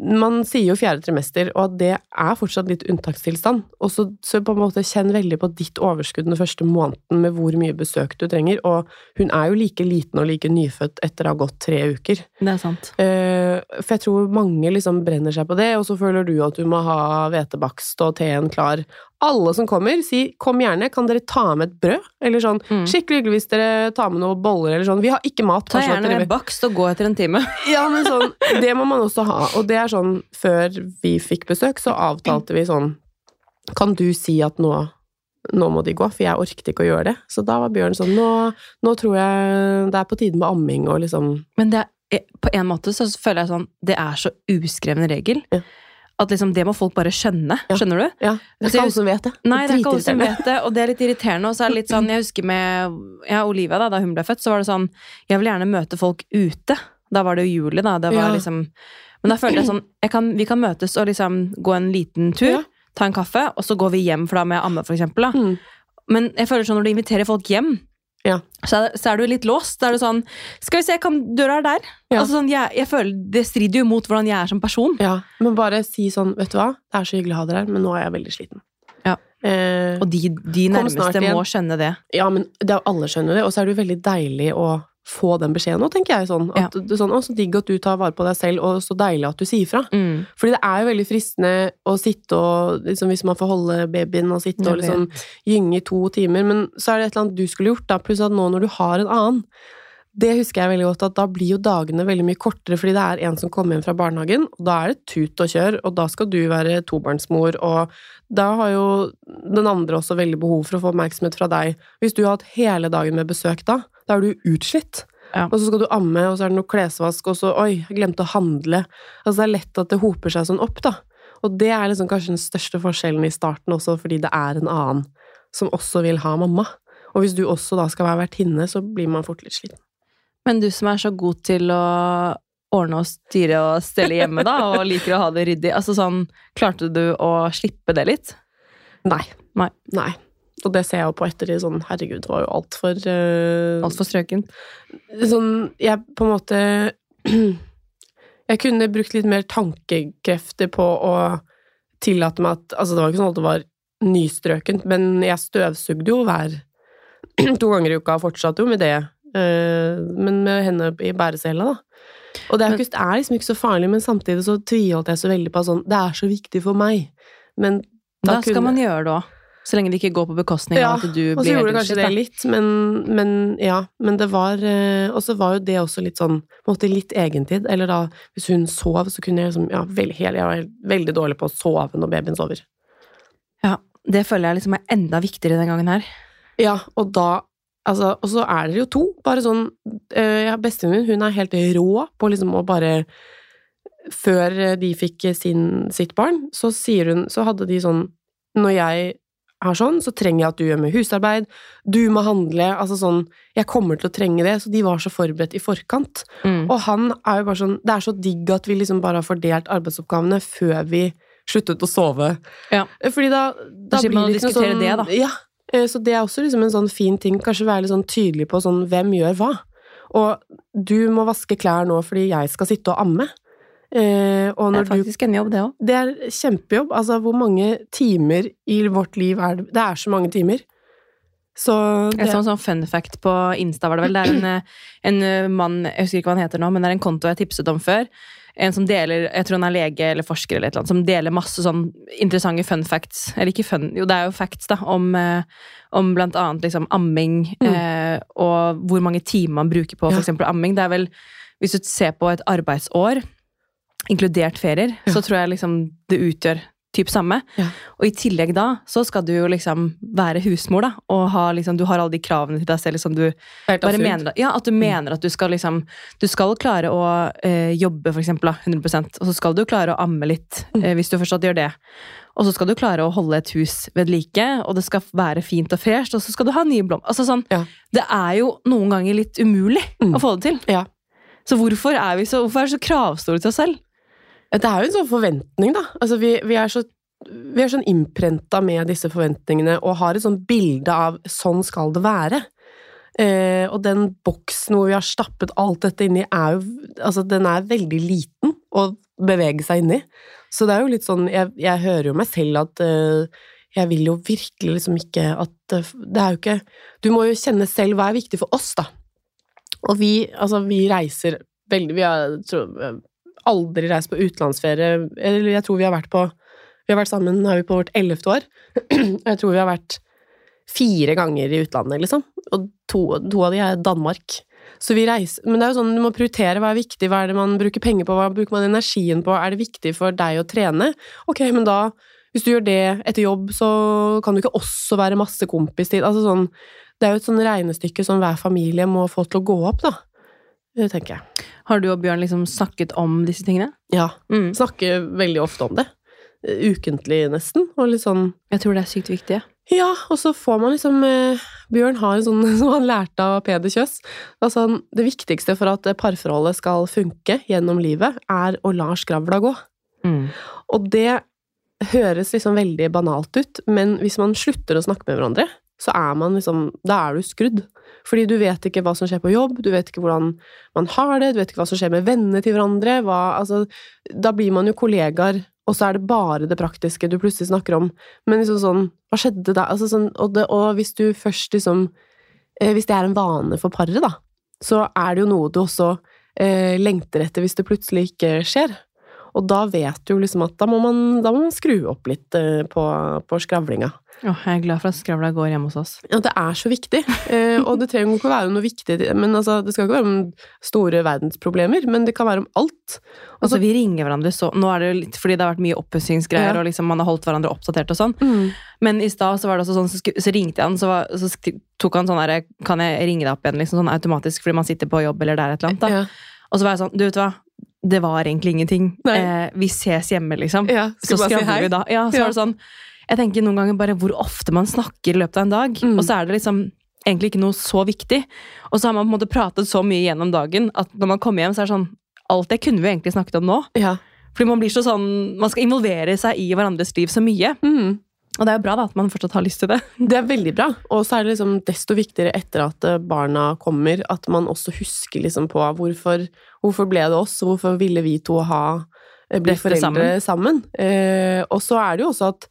Man sier jo fjerde trimester, og at det er fortsatt litt unntakstilstand. Og så, så på en måte kjenn veldig på ditt overskudd den første måneden med hvor mye besøk du trenger. Og hun er jo like liten og like nyfødt etter å ha gått tre uker. Det er sant. Eh, for jeg tror mange liksom brenner seg på det, og så føler du at du må ha hvetebakst og teen klar. Alle som kommer, si 'kom gjerne, kan dere ta med et brød?' Eller sånn Mm. 'skikkelig hyggelig hvis dere tar med noen boller', eller sånn 'vi har ikke mat'. Ta gjerne med bakst og gå etter en time. ja, men sånn, det må man også ha. Og det er sånn, før vi fikk besøk, så avtalte vi sånn Kan du si at nå, nå må de gå, for jeg orket ikke å gjøre det. Så da var Bjørn sånn Nå, nå tror jeg det er på tide med amming og liksom Men det er, på en måte så føler jeg sånn Det er så uskreven regel. Ja. At liksom det må folk bare skjønne. Ja. Skjønner du? Ja, det er Altså, ikke alle som vet det. Nei, det er ikke alle som vet det, og det er litt irriterende. Og så er det litt sånn, jeg husker med ja, Olivia, da, da hun ble født, så var det sånn Jeg vil gjerne møte folk ute. Da var det jo juli, da. Det var Ja. liksom Men da følte jeg sånn jeg kan, Vi kan møtes og liksom gå en liten tur, ta en kaffe, og så går vi hjem, for da må jeg amme, for eksempel. Da. Mm. Men jeg føler sånn når du inviterer folk hjem, Ja. så, er, så er du litt låst. Da er du sånn Skal vi se, kan døra er der? Ja. Altså sånn, jeg, jeg føler Det strider jo mot hvordan jeg er som person. Ja, men bare si sånn, vet du hva, det er så hyggelig å ha dere her, men nå er jeg veldig sliten. Ja. Eh, Og de, de nærmeste må skjønne det. ja, men det alle skjønner det, og så er det jo veldig deilig å få den beskjeden nå, tenker jeg sånn. At ja. du sånn, å, så digg at du tar vare på deg selv, og så deilig at du sier fra. Mm. Fordi det er jo veldig fristende å sitte og, liksom, hvis man får holde babyen og sitte og liksom gynge i to timer, men så er det et eller annet du skulle gjort, da, pluss at nå når du har en annen, det husker jeg veldig godt, at da blir jo dagene veldig mye kortere, fordi det er en som kommer hjem fra barnehagen, og da er det tut og kjør, og da skal du være tobarnsmor, og da har jo den andre også veldig behov for å få oppmerksomhet fra deg. Hvis du har hatt hele dagen med besøk da, da er du utslitt. Ja. Og så skal du amme, og så er det noe klesvask, og så oi, jeg glemte å handle. Altså det er lett at det hoper seg sånn opp, da. Og det er liksom kanskje den største forskjellen i starten også, fordi det er en annen som også vil ha mamma. Og hvis du også da skal være vertinne, så blir man fort litt sliten. Men du som er så god til å ordne og styre og stelle hjemme, da, og liker å ha det ryddig, altså sånn, klarte du å slippe det litt? Nei. Nei. Nei. Og det ser jeg jo på etter i sånn Herregud, det var jo altfor uh, Altfor strøken? Sånn Jeg på en måte Jeg kunne brukt litt mer tankekrefter på å tillate meg at Altså, det var ikke sånn at det var nystrøkent, men jeg støvsugde jo hver to ganger i uka fortsatte jo med det. Uh, men med henne i bæresela, da. Og det er, ikke, det er liksom ikke så farlig, men samtidig så tviholdt jeg så veldig på at sånn Det er så viktig for meg. Men Da, skal kunne- man gjøre det òg. Så lenge det ikke går på bekostning Ja, av at du Og så gjorde det kanskje det litt, men, men ja. Men det var eh, Og så var jo det også litt sånn på en måte litt egentid. Eller da, hvis hun sov, så kunne jeg liksom Ja, veld, jeg var veldig dårlig på å sove når babyen sover. Ja, det føler jeg liksom er enda viktigere den gangen her. Ja, og da Altså, og så er dere jo to. Bare sånn øh, ja, Bestevennen min, hun er helt rå på liksom å bare Før de fikk sin, sitt barn, så sier hun Så hadde de sånn Når jeg er sånn, så trenger jeg at du gjør med husarbeid, du må handle, altså sånn Jeg kommer til å trenge det, så de var så forberedt i forkant. Mm. Og han er jo bare sånn Det er så digg at vi liksom bare har fordelt arbeidsoppgavene før vi sluttet å sove. Ja. Fordi da, da blir man det ikke noe sånn, det, da. Ja, eh, så det er også liksom en sånn fin ting. Kanskje være litt sånn tydelig på sånn hvem gjør hva. Og du må vaske klær nå fordi jeg skal sitte og amme. Eh, og Det er er du faktisk en jobb, det òg. Det er kjempejobb. Altså, hvor mange timer i vårt liv er det? Det er så mange timer. Så det, Et en sånn fun fact på Insta var det vel. Det er en, eh, en eh, mann, jeg husker ikke hva han heter nå, men det er en konto jeg tipset om før. En som deler, jeg tror han er lege eller forsker eller et eller annet, som deler masse sånn interessante fun facts. Eller ikke fun, jo det er jo facts, da. Om, eh, om blant annet liksom amming, eh, og hvor mange timer man bruker på Mm. Ja. amming. Det er vel, hvis du ser på et arbeidsår, inkludert ferier, Ja. så tror jeg liksom det utgjør typ samme. Ja. Og i tillegg da, så skal du jo liksom være husmor, da, og ha liksom, du har alle de kravene til deg selv som du bare mener, ja, at du mener at du skal liksom Du skal klare å eh, jobbe, for eksempel, da, 100% og så skal du klare å amme litt, Mm. eh, hvis du fortsatt gjør det. Og så skal du klare å holde et hus ved like, og det skal være fint og fresht, og så skal du ha nye blomster. Altså sånn, Ja. Det er jo noen ganger litt umulig Mm. å få det til. Ja. Så hvorfor er vi så, hvorfor er vi så kravstore til oss selv? Det er jo en sånn forventning, da. Altså, vi, vi er så vi er sånn innprenta med disse forventningene og har et sånn bilde av sånn skal det være. Eh, og den boksen hvor vi har stappet alt dette inni, er jo Altså, den er veldig liten å bevege seg inni. Så det er jo litt sånn Jeg, jeg hører jo meg selv at eh, jeg vil jo virkelig liksom ikke at eh, Det er jo ikke Du må jo kjenne selv hva er viktig for oss, da. Og vi, altså, vi reiser veldig Vi har aldri reist på utenlandsferie. Eller jeg tror vi har vært på Vi har vært sammen, er vi på vårt ellevte år. Jeg tror vi har vært fire ganger i utlandet, liksom. Og to, to av de er Danmark. Så vi reiser Men det er jo sånn, du må prioritere hva er viktig, hva er det man bruker penger på, hva bruker man energien på, er det viktig for deg å trene? Ok, men da hvis du gjør det etter jobb, så kan du ikke også være masse kompistid. Altså sånn, det er jo et sånn regnestykke som hver familie må få til å gå opp, da. Det tenker jeg. Har du og Bjørn liksom snakket om disse tingene? Ja. Mm. Snakker veldig ofte om det. Ukentlig, nesten. Og litt sånn Jeg tror det er sykt viktig. Ja, og så får man liksom eh, Bjørn har en sånn som han lærte av Peder Kjøs. Altså, det viktigste for at parforholdet skal funke gjennom livet, er å la skravla gå. Mm. Og det høres liksom veldig banalt ut, men hvis man slutter å snakke med hverandre, så er man liksom Da er du skrudd. Fordi du vet ikke hva som skjer på jobb, du vet ikke hvordan man har det, du vet ikke hva som skjer med vennene til hverandre. Hva, altså, da blir man jo kollegaer, og så er det bare det praktiske du plutselig snakker om. Men liksom sånn Hva skjedde da? Altså, sånn, og, det, og hvis du først liksom eh, Hvis det er en vane for paret, da, så er det jo noe du også eh, lengter etter hvis det plutselig ikke skjer. Og da vet du liksom at da må man, da må man skru opp litt eh, på, på skravlinga. Åh, jeg er glad for at skravla går hjemme hos oss. Ja, det er så viktig. Eh, og det trenger ikke å være noe viktig men altså, Det skal ikke være om store verdensproblemer, men det kan være om alt. Altså, vi ringer hverandre så Nå er det jo litt fordi det har vært mye oppussingsgreier, Ja. og liksom man har holdt hverandre oppdatert og sånn. Mm. Men i stad så var det også sånn, så, så ringte jeg han, så, var, så tok han sånn derre Kan jeg ringe deg opp igjen, liksom sånn automatisk fordi man sitter på jobb eller det er et eller annet, da. Ja. Og så var jeg sånn, du vet hva, det var egentlig ingenting. Eh, vi ses hjemme, liksom. Ja, Så si skravler hei. vi da. Ja, så Ja. var det sånn Jeg tenker noen ganger bare hvor ofte man snakker i løpet av en dag, Mm. og så er det liksom egentlig ikke noe så viktig. Og så har man på en måte pratet så mye gjennom dagen at når man kommer hjem, så er det sånn Alt det kunne vi egentlig snakket om nå. Ja. Fordi man blir så sånn Man skal involvere seg i hverandres liv så mye. Mm. Og det er jo bra da at man fortsatt har lyst til det. Det er veldig bra, og så er det liksom desto viktigere etter at eh, barna kommer, at man også husker liksom på hvorfor, hvorfor ble det oss, hvorfor ville vi to ha eh, bli foreldre sammen. Eh, og så er det jo også at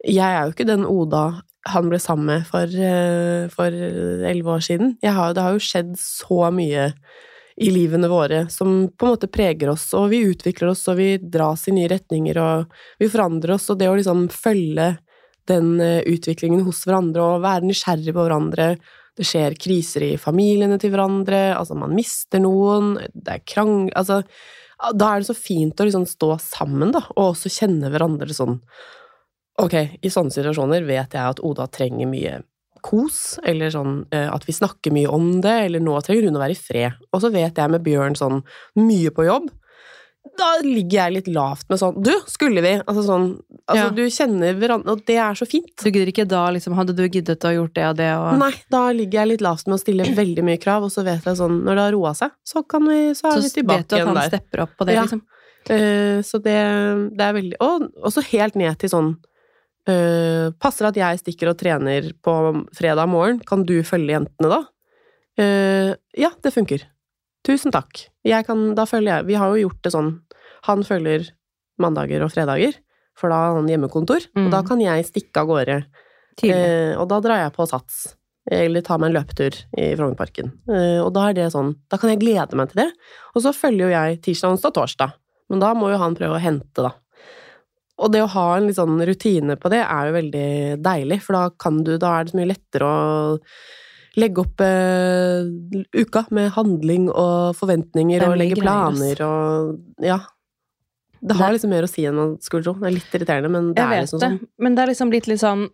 jeg er jo ikke den Oda han ble sammen med for eh, elleve år siden. Jeg har, det har jo skjedd så mye i livene våre som på en måte preger oss, og vi utvikler oss, og vi dras i nye retninger, og vi forandrer oss, og det å liksom følge den eh, utviklingen hos hverandre og være nysgjerrig på hverandre. Det skjer kriser i familiene til hverandre, altså man mister noen, det er krang... Altså, da er det så fint å liksom stå sammen, da, og også kjenne hverandre sånn Ok, i sånne situasjoner vet jeg at Oda trenger mye kos, eller sånn eh, at vi snakker mye om det, eller nå trenger hun å være i fred. Og så vet jeg med Bjørn sånn mye på jobb. Da ligger jeg litt lavt med sånn Du, skulle vi? Altså sånn Altså, Ja. du kjenner hverandre, og det er så fint. Du gidder ikke da liksom Hadde du giddet å gjort det og det og Nei, da ligger jeg litt lavt med å stille veldig mye krav, og så vet jeg sånn Når det har roa seg, så kan vi Så er Så vi vet tilbake du at han der. stepper opp på det, Ja. liksom. Uh, så det, det er veldig Og også helt ned til sånn uh, Passer at jeg stikker og trener på fredag morgen, kan du følge jentene da? Uh, ja, det funker. Tusen takk. Kan, da følger jeg Vi har jo gjort det sånn Han følger mandager og fredager, for da har han hjemmekontor, og Mm. da kan jeg stikke av gårde Eh, og da drar jeg på Sats. Eller tar meg en løpetur i Frognerparken. Eh, og da er det sånn Da kan jeg glede meg til det. Og så følger jo jeg tirsdag, onsdag, torsdag. Men da må jo han prøve å hente, da. Og det å ha en litt sånn rutine på det er jo veldig deilig, for da kan du Da er det så mye lettere å legge opp eh, uka med handling og forventninger er og legge greier, planer og Ja. Det har Det- liksom mer å si enn man skulle tro. Det er litt irriterende, men det er liksom det, sånn. men det er liksom blitt litt sånn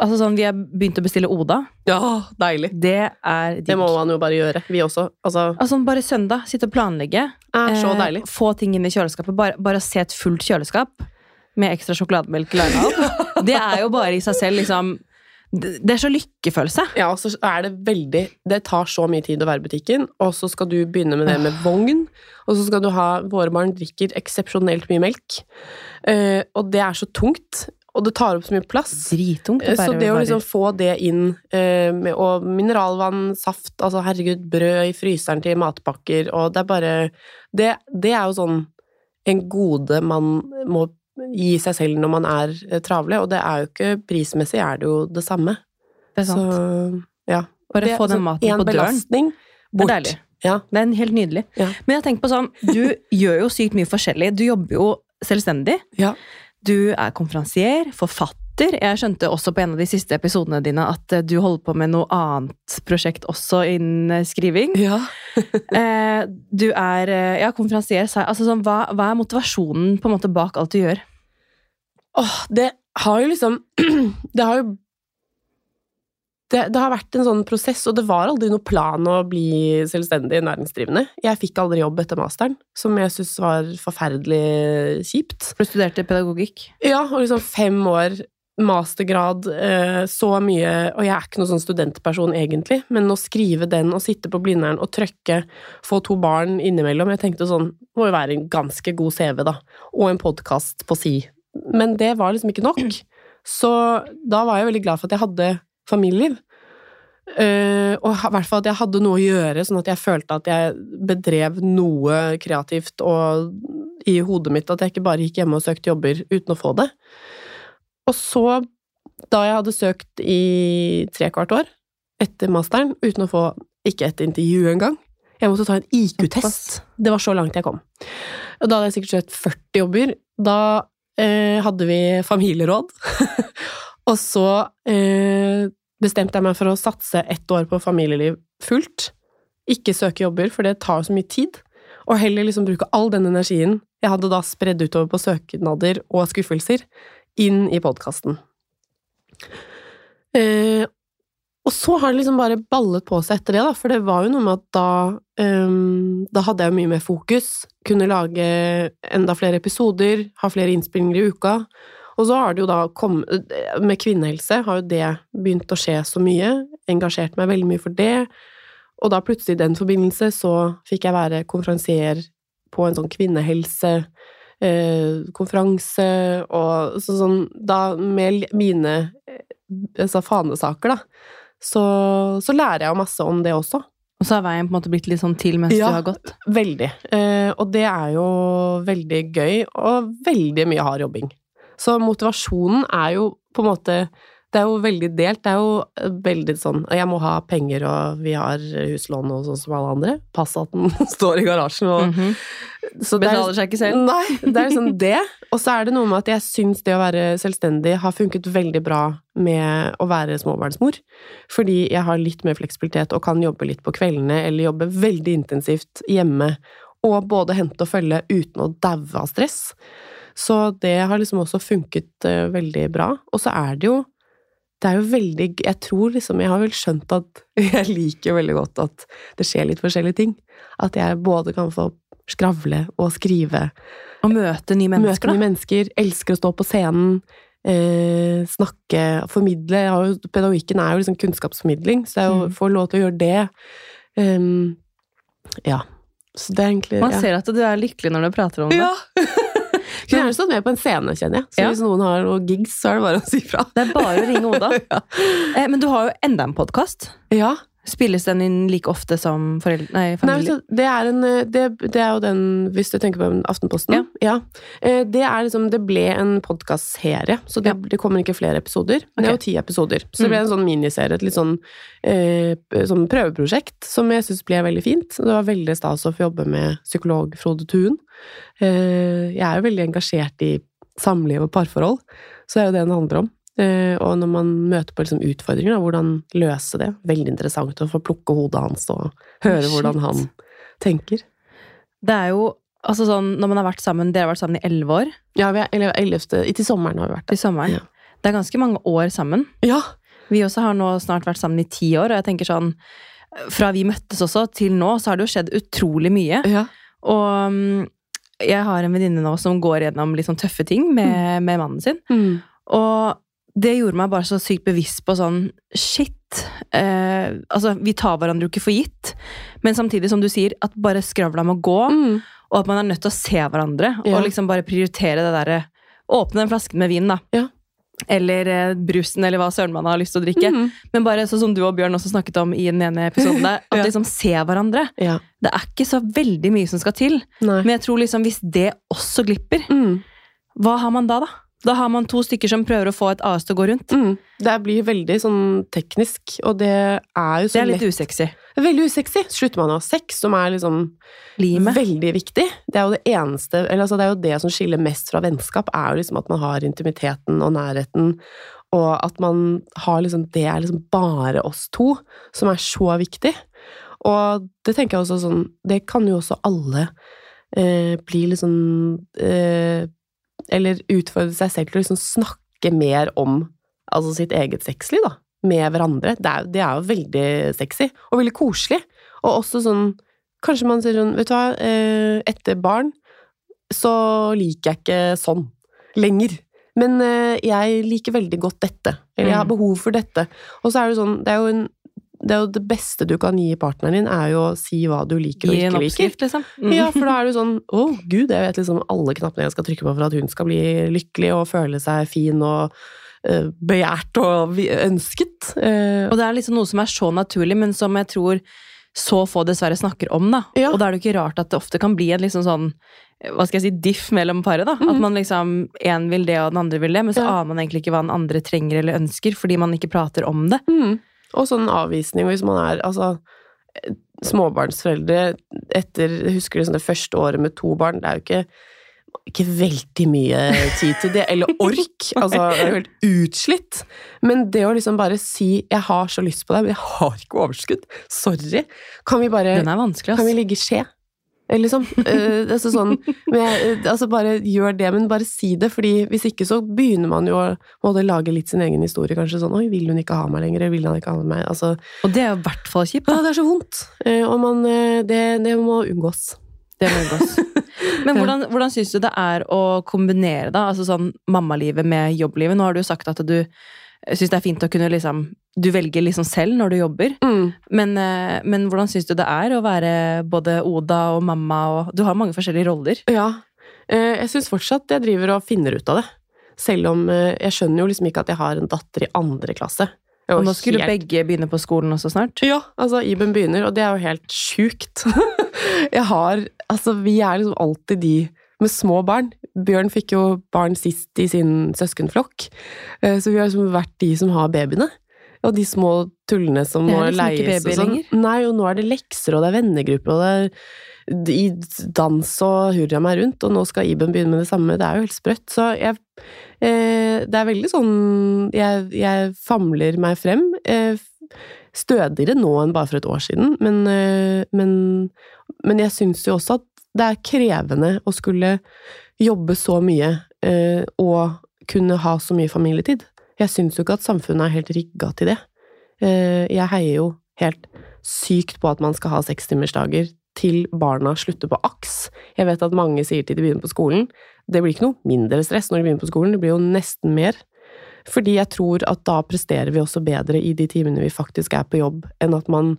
Altså sånn, Vi har begynt å bestille Oda. Ja, deilig. Det er digg. Det må man jo bare gjøre. Vi også. Altså, Altså Bare søndag, sitte og planlegge. er så eh, deilig. Få ting inn i kjøleskapet. Bare, bare se et fullt kjøleskap med ekstra sjokolademelk lina opp. Det er jo bare i seg selv liksom Det er så lykkefølelse. Ja, og så er det veldig Det tar så mye tid å være i butikken, og så skal du begynne med det med vogn, og så skal du ha Våre barn drikker eksepsjonelt mye melk, eh, og det er så tungt, og det tar opp så mye plass. Drittungt. Eh, Så det å liksom få det inn, eh, med, og mineralvann, saft, altså herregud, brød i fryseren til matpakker, og det er bare Det, det er jo sånn en gode man må gi seg selv når man er eh, travle, og det er jo ikke Prismessig er det jo det samme. det er sant. Så ja. Bare Det- få den maten på døren. belastning Det bort. er deilig. Ja. Det er helt nydelig. Ja. Men jeg tenker på sånn, du gjør jo sykt mye forskjellig. Du jobber jo selvstendig. Ja. Du er konferansier, forfatter. Jeg skjønte også på en av de siste episodene dine at eh, du holder på med noe annet prosjekt også innen eh, skriving. ja. Du er ja, konferansier. Altså, sånn, hva, hva er motivasjonen på en måte bak alt du gjør? Åh, det har jo liksom Det har jo det, det har vært en sånn prosess, og det var aldri noe plan å bli selvstendig næringsdrivende. Jeg fikk aldri jobb etter masteren, som jeg syntes var forferdelig kjipt. Du studerte pedagogikk. Ja, og liksom fem år mastergrad, eh, så mye Og jeg er ikke noen sånn studentperson egentlig, men å skrive den og sitte på Blindern og trøkke, få to barn innimellom Jeg tenkte sånn Må jo være en ganske god CV, da. Og en podkast på si. Men det var liksom ikke nok. Så da var jeg veldig glad for at jeg hadde familieliv. Uh, og i hvert fall at jeg hadde noe å gjøre, sånn at jeg følte at jeg bedrev noe kreativt og i hodet mitt, at jeg ikke bare gikk hjemme og søkte jobber uten å få det. Og så, da jeg hadde søkt i tre kvart år etter masteren, uten å få ikke et intervju engang Jeg måtte ta en IQ-test. Det var så langt jeg kom. Og da hadde jeg sikkert søkt 40 jobber. Da hadde vi familieråd. og så eh, bestemte jeg meg for å satse ett år på familieliv fullt. Ikke søke jobber, for det tar så mye tid. Og heller liksom bruke all den energien jeg hadde da spredd utover på søknader og skuffelser, inn i podkasten. Eh, og så har det liksom bare ballet på seg etter det, da, for det var jo noe med at da um, Da hadde jeg mye mer fokus, kunne lage enda flere episoder, ha flere innspillinger i uka. Og så har det jo da kommet Med kvinnehelse har jo det begynt å skje så mye. Engasjert meg veldig mye for det. Og da plutselig i den forbindelse så fikk jeg være konferansier på en sånn kvinnehelsekonferanse, eh, og så, sånn Da med mine altså fanesaker, da, så, så, lærer jeg jo masse om det også. Og så har veien på en måte blitt litt sånn til mens ja, du har gått? Ja, Veldig. Eh, og det er jo veldig gøy, og veldig mye hard jobbing. Så motivasjonen er jo på en måte det er jo veldig delt. Det er jo eh, veldig sånn Jeg må ha penger, og vi har huslån og sånn som alle andre. Pass at den står i garasjen og mm -hmm. Så Betaler seg ikke selv? Nei, det er liksom det. Og så er det noe med at jeg syns det å være selvstendig har funket veldig bra med å være småbarnsmor. Fordi jeg har litt mer fleksibilitet og kan jobbe litt på kveldene, eller jobbe veldig intensivt hjemme. Og både hente og følge uten å daue av stress. Så det har liksom også funket uh, veldig bra. Og så er det jo det er jo veldig Jeg tror liksom Jeg har vel skjønt at jeg liker veldig godt at det skjer litt forskjellige ting. At jeg både kan få skravle og skrive. Og møte nye mennesker, møte nye mennesker. Elsker å stå på scenen. Eh, snakke, formidle. Jo, pedagogikken er jo liksom kunnskapsformidling, så jeg mm. får lov til å gjøre det. Um, ja. Så det er egentlig Man ser at du er lykkelig når du prater om det. Ja. Kunne gjerne stått med på en scene, kjenner jeg. Så ja. hvis noen har noen gigs, så er det bare å si fra. Det er bare å ringe Oda. ja. eh, men du har jo enda en podkast. Ja. Spilles den inn like ofte som foreldre, nei, familie? Nei, det, er en, eh, det, det, er jo den, hvis du tenker på Aftenposten Ja. ja. Eh, det liksom Det ble en podkastserie, så det, det, kommer ikke flere episoder. Okay. det er jo ti episoder. Så det ble mm. en sånn miniserie, et litt sånn, eh, sånn prøveprosjekt, som jeg syns ble veldig fint. Det var veldig stas å få jobbe med psykolog Frode Thun. Eh, jeg er jo veldig engasjert i samliv og parforhold, så det er jo det den handler om. Eh, og når man møter på liksom utfordringer, da, hvordan løse det. Veldig interessant å få plukke hodet hans og høre Shit. hvordan han tenker. Det er jo altså sånn, når man har vært sammen Dere har vært sammen i elleve år? Ja, vi er, eller ellevte Til sommeren har vi vært det. Til sommeren. Ja. Det er ganske mange år sammen. Ja. Vi også har nå snart vært sammen i ti år, og jeg tenker sånn Fra vi møttes også, til nå, så har det jo skjedd utrolig mye. Ja. Og mm, jeg har en venninne nå som går gjennom litt sånn tøffe ting med, mm. med mannen sin. Mm. Og det gjorde meg bare så sykt bevisst på sånn Shit. Eh, altså, vi tar hverandre jo ikke for gitt, men samtidig, som du sier, at bare skravla må gå. Mm. Og at man er nødt til å se hverandre, ja. og liksom bare prioritere det derre Åpne den flasken med vin, da. Ja. Eller eh, brusen, eller hva søren man har lyst til å drikke. Mm. Men bare sånn som du og Bjørn også snakket om i den ene episoden der, at ja. liksom se hverandre. Det er ikke så veldig mye som skal til. Nei. Men jeg tror liksom hvis det også glipper, mm. hva har man da, da? Da har man to stykker som prøver å få et AS til å gå rundt. Mm. Det blir veldig sånn teknisk, og det er jo så Det er litt lett. usexy. Veldig usexy. Slutter man å ha sex, som er liksom Lime. veldig viktig. Det er jo det eneste eller altså det er jo det som skiller mest fra vennskap, er jo liksom at man har intimiteten og nærheten, og at man har liksom Det er liksom bare oss to, som er så viktig. Og det tenker jeg også sånn Det kan jo også alle eh, bli litt sånn eh, eller utfordre seg selv til å liksom snakke mer om altså sitt eget sexliv, da, med hverandre. Det er, det er, jo veldig sexy, og veldig koselig. Og også sånn Kanskje man sier sånn, vet du hva, eh, etter barn så liker jeg ikke sånn lenger. Men eh, jeg liker veldig godt dette. Eller jeg har Mm. behov for dette. Og så er det sånn Det er jo en det er jo det beste du kan gi partneren din, er jo å si hva du liker og Gi en ikke liker. oppskrift, liksom. Mm. Ja, for da er du sånn Å, gud, jeg vet liksom alle knappene jeg skal trykke på for at hun skal bli lykkelig og føle seg fin og uh, begjært og ønsket. Uh, Og det er liksom noe som er så naturlig, men som jeg tror så få dessverre snakker om, da. Ja. Og da er det jo ikke rart at det ofte kan bli en liksom sånn hva skal jeg si, diff mellom paret. da. At Mhm. man liksom, én vil det, og den andre vil det, men så Ja. aner man egentlig ikke hva den andre trenger eller ønsker, fordi man ikke prater om det. mm. Og sånn avvisning hvis man er altså småbarnsforeldre etter Husker husker sånn det første året med to barn, det er jo ikke ikke veldig mye tid til det, eller ork. Altså, jeg er jo helt utslitt. Men det å liksom bare si 'jeg har så lyst på deg, men jeg har ikke overskudd', sorry. Kan vi bare Den er vanskelig, Kan vi ligge i skje? Eller liksom. Uh, altså sånn men jeg, eh, Altså bare gjør det, men bare si det, fordi hvis ikke så begynner man jo å lage litt sin egen historie, kanskje sånn 'oi, vil hun ikke ha meg lenger', vil han ikke ha meg? Altså Og det er jo i hvert fall kjipt. ja, det er så vondt. Uh, og man det, det må unngås. Det må unngås. Men hvordan, hvordan syns du det er å kombinere da, altså sånn mammalivet med jobblivet? Nå har du jo sagt at du syns det er fint å kunne liksom Du velger liksom selv når du jobber. Mm. Men, eh, men hvordan syns du det er å være både Oda og mamma og Du har mange forskjellige roller. Ja. Eh, jeg syns fortsatt jeg driver og finner ut av det. Selv om eh, jeg skjønner jo liksom ikke at jeg har en datter i andre klasse. Og nå skulle helt- begge begynne på skolen også snart. Ja, altså Iben begynner, og det er jo helt sjukt. jeg har Altså, vi er liksom alltid de med små barn. Bjørn fikk jo barn sist i sin søskenflokk, eh, så vi har liksom vært de som har babyene. Og de små tullene som må liksom leies og sånn. Nei, og nå er det lekser, og det er vennegrupper, og det er i dans og hurra meg rundt, og nå skal Iben begynne med det samme. Det er jo helt sprøtt. Så jeg eh, Det er veldig sånn Jeg, jeg famler meg frem. Eh, stødigere nå enn bare for et år siden, men, eh, men, men jeg syns jo også at det er krevende å skulle jobbe så mye eh, og kunne ha så mye familietid. Jeg syns jo ikke at samfunnet er helt rigga til det. Eh, jeg heier jo helt sykt på at man skal ha sekstimersdager til barna slutter på AKS. Jeg vet at mange sier til de begynner på skolen. Det blir ikke noe mindre stress når de begynner på skolen, det blir jo nesten mer. Fordi jeg tror at da presterer vi også bedre i de timene vi faktisk er på jobb, enn at man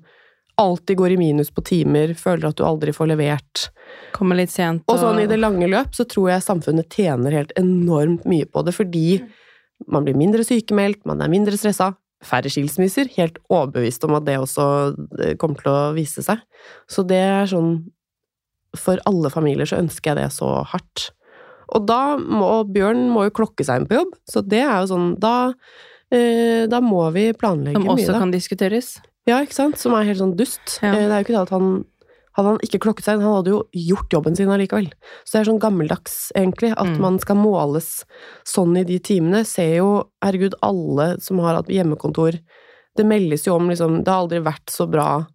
alltid går i minus på timer, føler at du aldri får levert. Kommer litt sent. Og sånn i det lange løp så tror jeg samfunnet tjener helt enormt mye på det, fordi man blir mindre sykemeldt, man er mindre stressa, færre skilsmisser, helt overbevist om at det også eh, kommer til å vise seg. Så det er sånn For alle familier så ønsker jeg det så hardt. Og da må Bjørn må jo klokke seg inn på jobb, så det er jo sånn Da, eh, da må vi planlegge Som mye, også kan diskuteres. Ja, ikke sant? Som er helt sånn dust. Ja. Eh, Det er jo ikke det at han Hadde han ikke klokket seg inn, han hadde jo gjort jobben sin allikevel. Så det er sånn gammeldags, egentlig, at Mm. man skal måles sånn i de timene. Ser jo, herregud, alle som har hatt hjemmekontor Det meldes jo om liksom Det har aldri vært så bra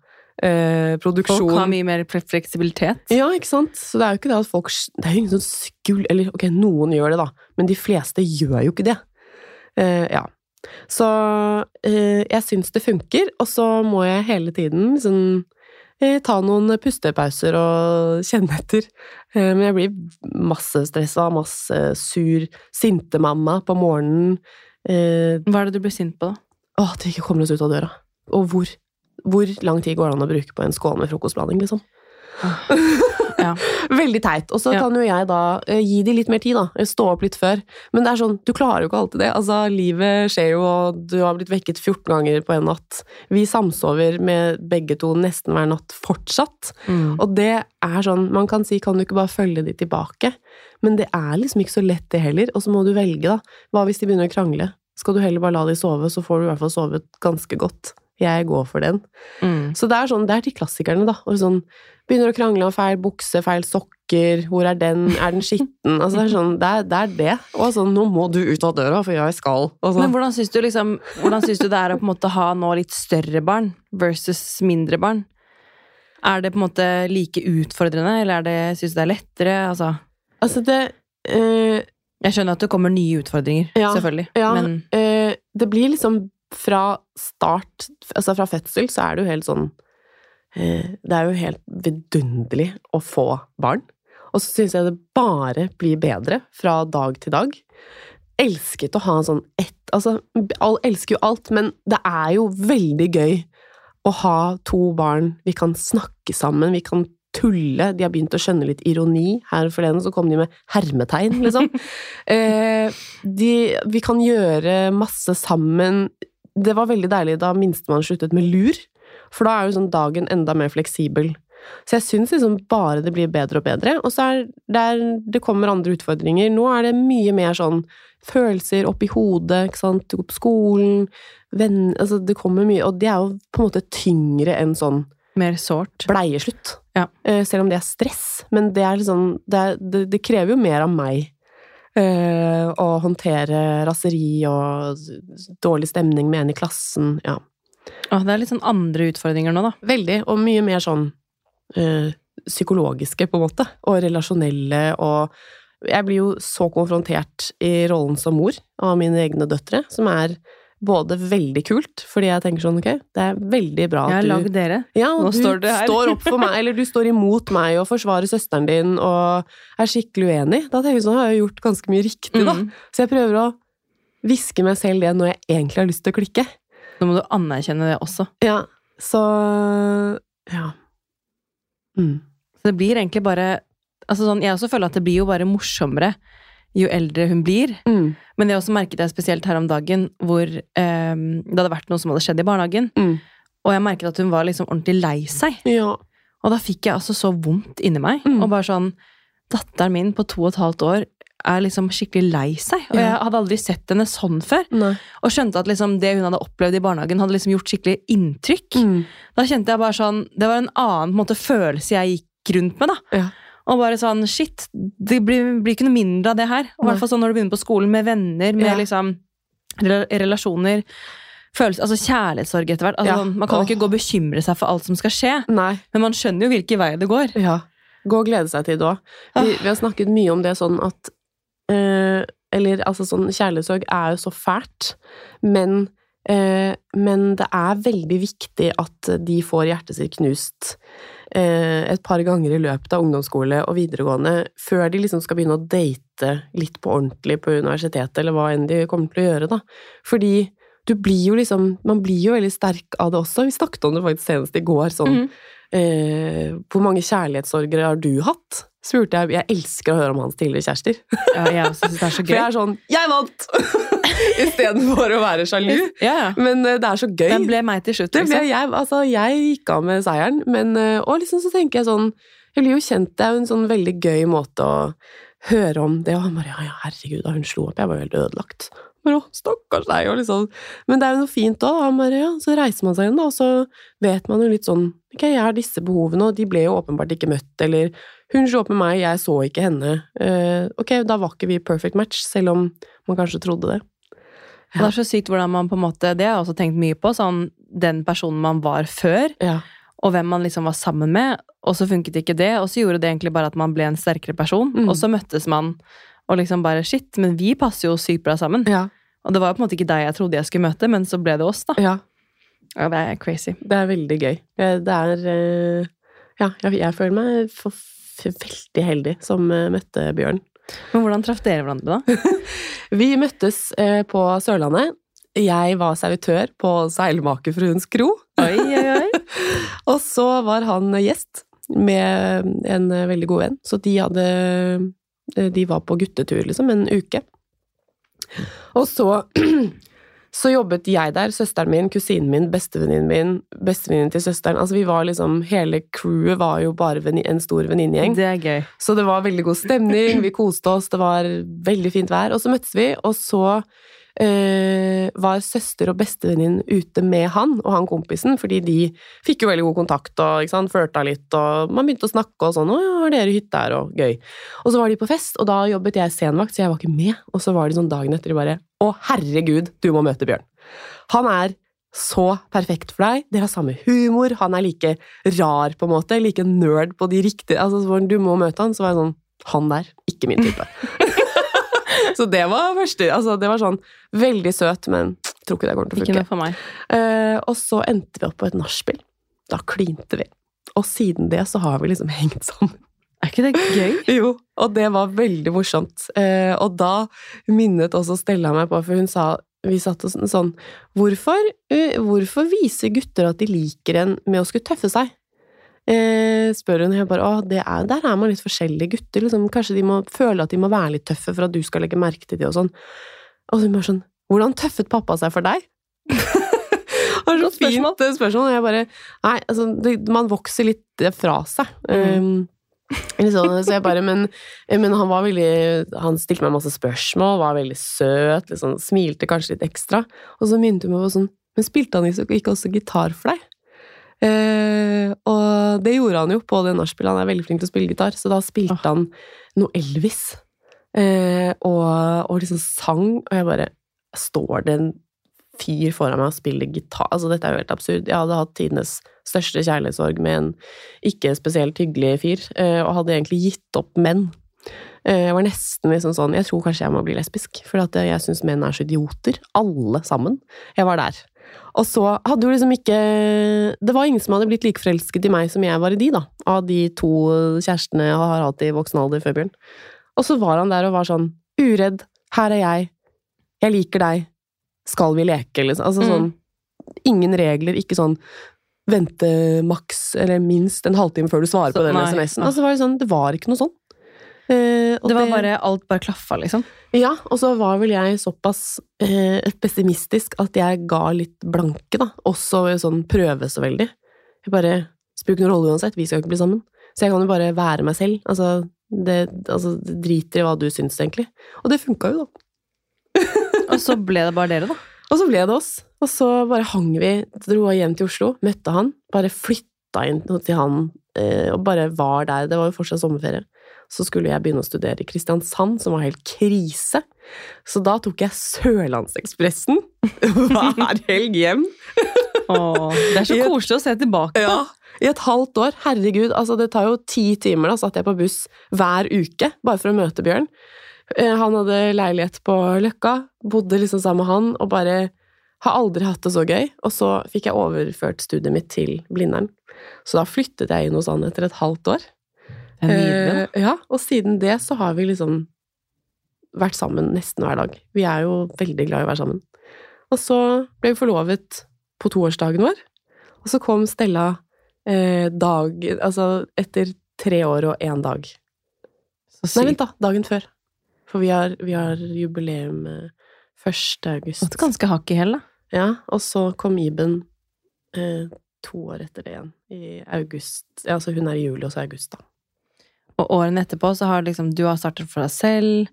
eh, produksjon. Folk har mye mer fleksibilitet. Ja, ikke sant? Så det er jo ikke det at folk Det er jo ingen sånn skul... Eller ok, noen gjør det, da, men de fleste gjør jo ikke det. Eh, ja. Så eh, jeg syns det funker, og så må jeg hele tiden sånn ta noen pustepauser og kjenne etter. Eh, men jeg blir masse stressa, masse sur, sintemamma på morgenen. Eh, Hva er det du blir sint på, da? at vi ikke kommer oss ut av døra. Og hvor? Hvor lang tid går det an å bruke på en skål med frokostblanding, liksom? Ja. Veldig teit. Og så Ja. kan jo jeg da uh, gi de litt mer tid, da. Stå opp litt før. Men det er sånn, du klarer jo ikke alltid det. Altså, livet skjer jo, og du har blitt vekket 14 ganger på en natt. Vi samsover med begge to nesten hver natt fortsatt. Mm. Og det er sånn, man kan si kan du ikke bare følge de tilbake? Men det er liksom ikke så lett det heller. Og så må du velge, da. Hva hvis de begynner å krangle? Skal du heller bare la de sove, så får du i hvert fall sovet ganske godt. Jeg går for den. Mm. Så det er sånn, det er de klassikerne, da. Og sånn, begynner å krangle om feil bukse, feil sokker, hvor er den, er den skitten? Altså det er sånn, det er det. Er det. Og sånn, nå må du ut av døra, for jeg skal. Og Men hvordan syns du, liksom, hvordan syns du det er å på en måte ha nå litt større barn versus mindre barn? Er det på en måte like utfordrende, eller er det, syns du det er lettere? Altså, Altså det øh... jeg skjønner at det kommer nye utfordringer, Ja, selvfølgelig. Ja, Men øh, det blir liksom fra start, altså fra fødsel, så er det jo helt sånn eh, Det er jo helt vidunderlig å få barn. Og så syns jeg det bare blir bedre fra dag til dag. elsket å ha en sånn ett Altså, elsker jo alt, men det er jo veldig gøy å ha to barn. Vi kan snakke sammen, vi kan tulle. De har begynt å skjønne litt ironi. Her forleden så kom de med hermetegn, liksom. eh, de, vi kan gjøre masse sammen. Det var veldig deilig da minstemann sluttet med lur, for da er jo sånn dagen enda mer fleksibel. Så jeg syns liksom bare det blir bedre og bedre. Og så er det, det kommer andre utfordringer. Nå er det mye mer sånn følelser oppi hodet, ikke sant. Du går på skolen, venner Altså, det kommer mye, og det er jo på en måte tyngre enn sånn Mer sårt. bleieslutt. Ja. Eh, selv om det er stress. Men det er liksom Det, er, det, det krever jo mer av meg. Eh, å håndtere raseri og dårlig stemning med en i klassen. Ja. Åh, det er litt sånn andre utfordringer nå, da. Veldig, og mye mer sånn eh, psykologiske, på en måte. Og relasjonelle og Jeg blir jo så konfrontert i rollen som mor av mine egne døtre, som er både veldig kult, fordi jeg tenker sånn, ok, det er veldig bra Jeg at har du lagd dere. ja, Nå du står det her. står opp for meg, eller du står imot meg og forsvarer søsteren din og er skikkelig uenig. Da tenker jeg sånn, har jeg gjort ganske mye riktig, da. Mm. Så jeg prøver å hviske meg selv det når jeg egentlig har lyst til å klikke. Nå må du anerkjenne det også. Ja, så Ja. Mm. Så det blir egentlig bare altså sånn, Jeg også føler at det blir jo bare morsommere jo eldre hun blir. Mm. Men det også merket jeg spesielt her om dagen, hvor eh, det hadde vært noe som hadde skjedd i barnehagen. Mm. Og jeg merket at hun var liksom ordentlig lei seg. Ja. Og da fikk jeg altså så vondt inni meg. Mm. Og bare sånn Datteren min på to og et halvt år er liksom skikkelig lei seg. Og Ja. jeg hadde aldri sett henne sånn før. Nei. Og skjønte at liksom det hun hadde opplevd i barnehagen, hadde liksom gjort skikkelig inntrykk. Mm. Da kjente jeg bare sånn Det var en annen måte, følelse jeg gikk rundt med, da. Ja. Og bare sånn Shit, det blir, blir ikke noe mindre av det her. I hvert fall sånn når du begynner på skolen med venner, med Ja. liksom relasjoner. Følelse, altså kjærlighetssorg etter hvert. Altså, Ja. sånn, man kan jo ikke gå og bekymre seg for alt som skal skje, Nei. men man skjønner jo hvilken vei det går. Ja. Gå og glede seg til det òg. Vi, vi har snakket mye om det sånn at øh, Eller altså sånn Kjærlighetssorg er jo så fælt, men øh, men det er veldig viktig at de får hjertet sitt knust et par ganger i løpet av ungdomsskole og videregående, før de liksom skal begynne å date litt på ordentlig på universitetet, eller hva enn de kommer til å gjøre, da. Fordi du blir jo liksom Man blir jo veldig sterk av det også. Vi snakket om det faktisk senest i går, sånn mm. eh, Hvor mange kjærlighetssorgere har du hatt? Spurte jeg. Jeg elsker å høre om hans tidligere kjærester. Ja, jeg også synes det er så gøy. For jeg er sånn 'jeg vant!' istedenfor å være sjalu. Ja, ja. Men eh, det er så gøy. Den ble meg til slutt, Det ble liksom. jeg, altså, jeg gikk av med seieren, men eh, Og liksom så tenker jeg sånn Jeg blir jo kjent, det er jo en sånn veldig gøy måte å høre om det, og han bare ja, ja, herregud, da hun slo opp, jeg var jo helt ødelagt. Bare, å, stakkars deg, og liksom Men det er jo noe fint òg, han bare ja, så reiser man seg igjen, da, og så vet man jo litt sånn ok, jeg har disse behovene, og de ble jo åpenbart ikke møtt, eller hun slo opp med meg, jeg så ikke henne. Uh, ok, da var ikke vi perfect match, selv om man kanskje trodde det. Ja. Det er så sykt hvordan man på en måte Det har jeg også tenkt mye på. Sånn den personen man var før, Ja. og hvem man liksom var sammen med. Og så funket ikke det, og så gjorde det egentlig bare at man ble en sterkere person. Mm. Og så møttes man og liksom bare Shit, men vi passer jo sykt bra sammen. Ja. Og det var jo på en måte ikke deg jeg trodde jeg skulle møte, men så ble det oss, da. ja. Ja, det er crazy. Det er veldig gøy. Det er eh, Ja, jeg, jeg føler meg for, veldig heldig som eh, møtte Bjørn. Men hvordan traff dere hverandre, da? Vi møttes eh, på Sørlandet. Jeg var servitør på Seilmakerfruens kro. Oi, oi, oi. Og så var han gjest med en eh, veldig god venn. Så de hadde De var på guttetur, liksom, en uke. Og så så jobbet jeg der, søsteren min, kusinen min, bestevenninnen min, bestevenninnen til søsteren. Altså vi var liksom, Hele crewet var jo bare en stor venninnegjeng. Det er gøy. Så det var veldig god stemning, vi koste oss, det var veldig fint vær. Og så møttes vi, og så var søster og bestevenninnen ute med han og han kompisen, fordi de fikk jo veldig god kontakt og ikke flørta litt, og man begynte å snakke og sånn 'Å har dere hytte her?' og gøy. Og så var de på fest, og da jobbet jeg senvakt, så jeg var ikke med. Og så var de sånn dagen etter de bare 'Å, herregud, du må møte Bjørn'. Han er så perfekt for deg. Dere har samme humor. Han er like rar, på en måte. Like nerd på de riktige Altså, du må møte han. Så var jeg sånn Han der, ikke min type. så det var første Altså, det var sånn veldig søt, men tror ikke det kommer til å Ikke noe for meg. Eh, og så endte vi opp på et nachspiel. Da klinte vi. Og siden det så har vi liksom hengt sammen. Er ikke det gøy? Jo, og det var veldig morsomt. Eh, og da minnet også Stella meg på, for hun sa vi satt oss sånn hvorfor, uh, hvorfor viser gutter at de liker en med å skulle tøffe seg? Eh, spør hun, og jeg bare å, det er, der er man litt forskjellige gutter, liksom. Kanskje de må føle at de må være litt tøffe for at du skal legge merke til dem og sånn. Og hun bare sånn Hvordan tøffet pappa seg for deg? Det var så fint spørsmål. Og jeg bare Nei, altså, det, man vokser litt eh, fra seg. Mm. Um, sånn, så jeg bare, men, men han var veldig Han stilte meg masse spørsmål, var veldig søt, liksom, smilte kanskje litt ekstra. Og så minnet hun meg på sånn Men spilte han ikke også gitar for deg? Eh, og det gjorde han jo på det nachspielet. Han er veldig flink til å spille gitar, så da spilte han noe Elvis. Eh, og, og liksom sang, og jeg bare Står det en fyr foran meg og spiller gitar? Altså, dette er jo helt absurd. Jeg hadde hatt tidenes største kjærlighetssorg med en ikke spesielt hyggelig fyr, eh, og hadde egentlig gitt opp menn. Eh, Jeg var nesten liksom sånn Jeg tror kanskje jeg må bli lesbisk, for jeg syns menn er så idioter. Alle sammen. Jeg var der. Og så hadde jo liksom ikke Det var ingen som hadde blitt like forelsket i meg som jeg var i de, da. Av de to kjærestene jeg har hatt i voksen alder før Bjørn. Og så var han der og var sånn Uredd. Her er jeg. Jeg liker deg. Skal vi leke, liksom? Altså Mm. sånn Ingen regler, ikke sånn vente maks eller minst en halvtime før du svarer Så- på den. SMS-en. Altså, det, var sånn, det var ikke noe sånn. Eh, Det var bare, alt bare klaffa, liksom. ja, og så var vel jeg såpass eh, pessimistisk at jeg ga litt blanke, da. Også sånn prøve så veldig. Jeg bare ikke noen rolle uansett, vi skal jo ikke bli sammen. Så jeg kan jo bare være meg selv. Altså, det, altså, det driter i hva du syns, egentlig. Og det funka jo, da. Og så ble det bare dere, da. Og så ble det oss. Og så bare hang vi, dro hjem til Oslo, møtte han, bare flytta inn til han, eh, og bare var der. Det var jo fortsatt sommerferie. Så skulle jeg begynne å studere i Kristiansand, som var helt krise. Så da tok jeg Sørlandsekspressen hver helg hjem. Åh, det er så koselig å se tilbake på. Ja, I et halvt år. Herregud, altså det tar jo ti timer. Da satt jeg på buss hver uke bare for å møte Bjørn. Eh, Han hadde leilighet på Løkka, bodde liksom sammen med han, og bare har aldri hatt det så gøy. Og så fikk jeg overført studiet mitt til Blindern. Så da flyttet jeg inn hos han etter et halvt år. Det er nydelig. Eh, ja, og siden det så har vi liksom vært sammen nesten hver dag. Vi er jo veldig glad i å være sammen. Og så ble vi forlovet på toårsdagen vår, og så kom Stella eh, dag Altså etter tre år og én dag. Så Nei, vent, da. Dagen før. For vi har, vi har jubileum eh, 1. august. Gått ganske hakk i hæl, da. Ja, og så kom Iben eh, to år etter det igjen. I august. Ja, altså hun er i juli, og så august, da. Og årene etterpå så har liksom, du har startet for deg selv.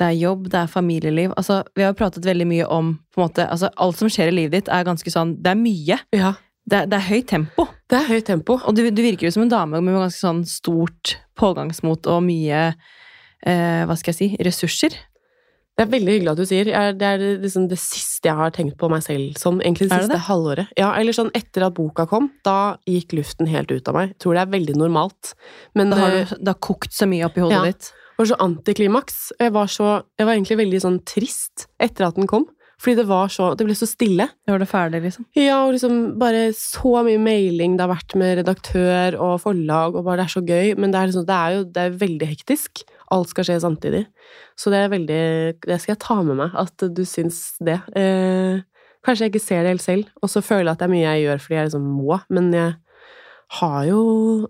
Det er jobb, det er familieliv. Altså, vi har jo pratet veldig mye om måte, altså, Alt som skjer i livet ditt, er ganske sånn Det er mye. Ja. Det det er høyt tempo. Det er høyt tempo. Og du, du virker jo som en dame med ganske sånn stort pågangsmot og mye eh, Hva skal jeg si ressurser. Det er veldig hyggelig at du sier. Det er liksom det siste jeg har tenkt på meg selv som egentlig det siste det? halvåret. Ja, eller sånn etter at boka kom, da gikk luften helt ut av meg. Jeg tror det er veldig normalt. Men Da har det du, det har kokt så mye oppi hodet Ja. ditt. var så antiklimaks. Jeg var, så, jeg var egentlig veldig sånn trist etter at den kom. Fordi det var så Det ble så stille. Det var det ferdig, liksom. Ja, og liksom bare så mye mailing det har vært med redaktør og forlag, og bare det er så gøy. Men det er, liksom, det er jo det er veldig hektisk. Alt skal skje samtidig. Så det er veldig Det skal jeg ta med meg, at du syns det. Eh, kanskje jeg ikke ser det helt selv, og så føler jeg at det er mye jeg gjør fordi jeg liksom må, men jeg har jo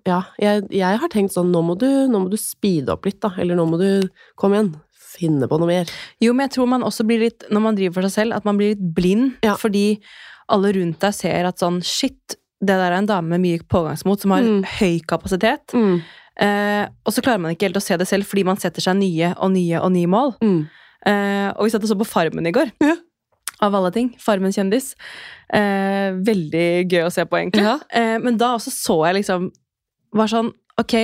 Ja, jeg, jeg har tenkt sånn nå må, du, nå må du speede opp litt, da. Eller nå må du Kom igjen. Finne på noe mer. Jo, men jeg tror man også blir litt, når man driver for seg selv, at man blir litt blind. Ja. Fordi alle rundt deg ser at sånn shit, det der er en dame med mye pågangsmot som har Mm. høy kapasitet. Mm. Eh, og så klarer man ikke helt å se det selv fordi man setter seg nye og nye og nye mål. Mm. Eh, og vi satt og så på Farmen i går. Ja. Av alle ting. Farmen kjendis. Eh, veldig gøy å se på, egentlig. Ja. Eh, men da også så jeg liksom Var sånn Ok,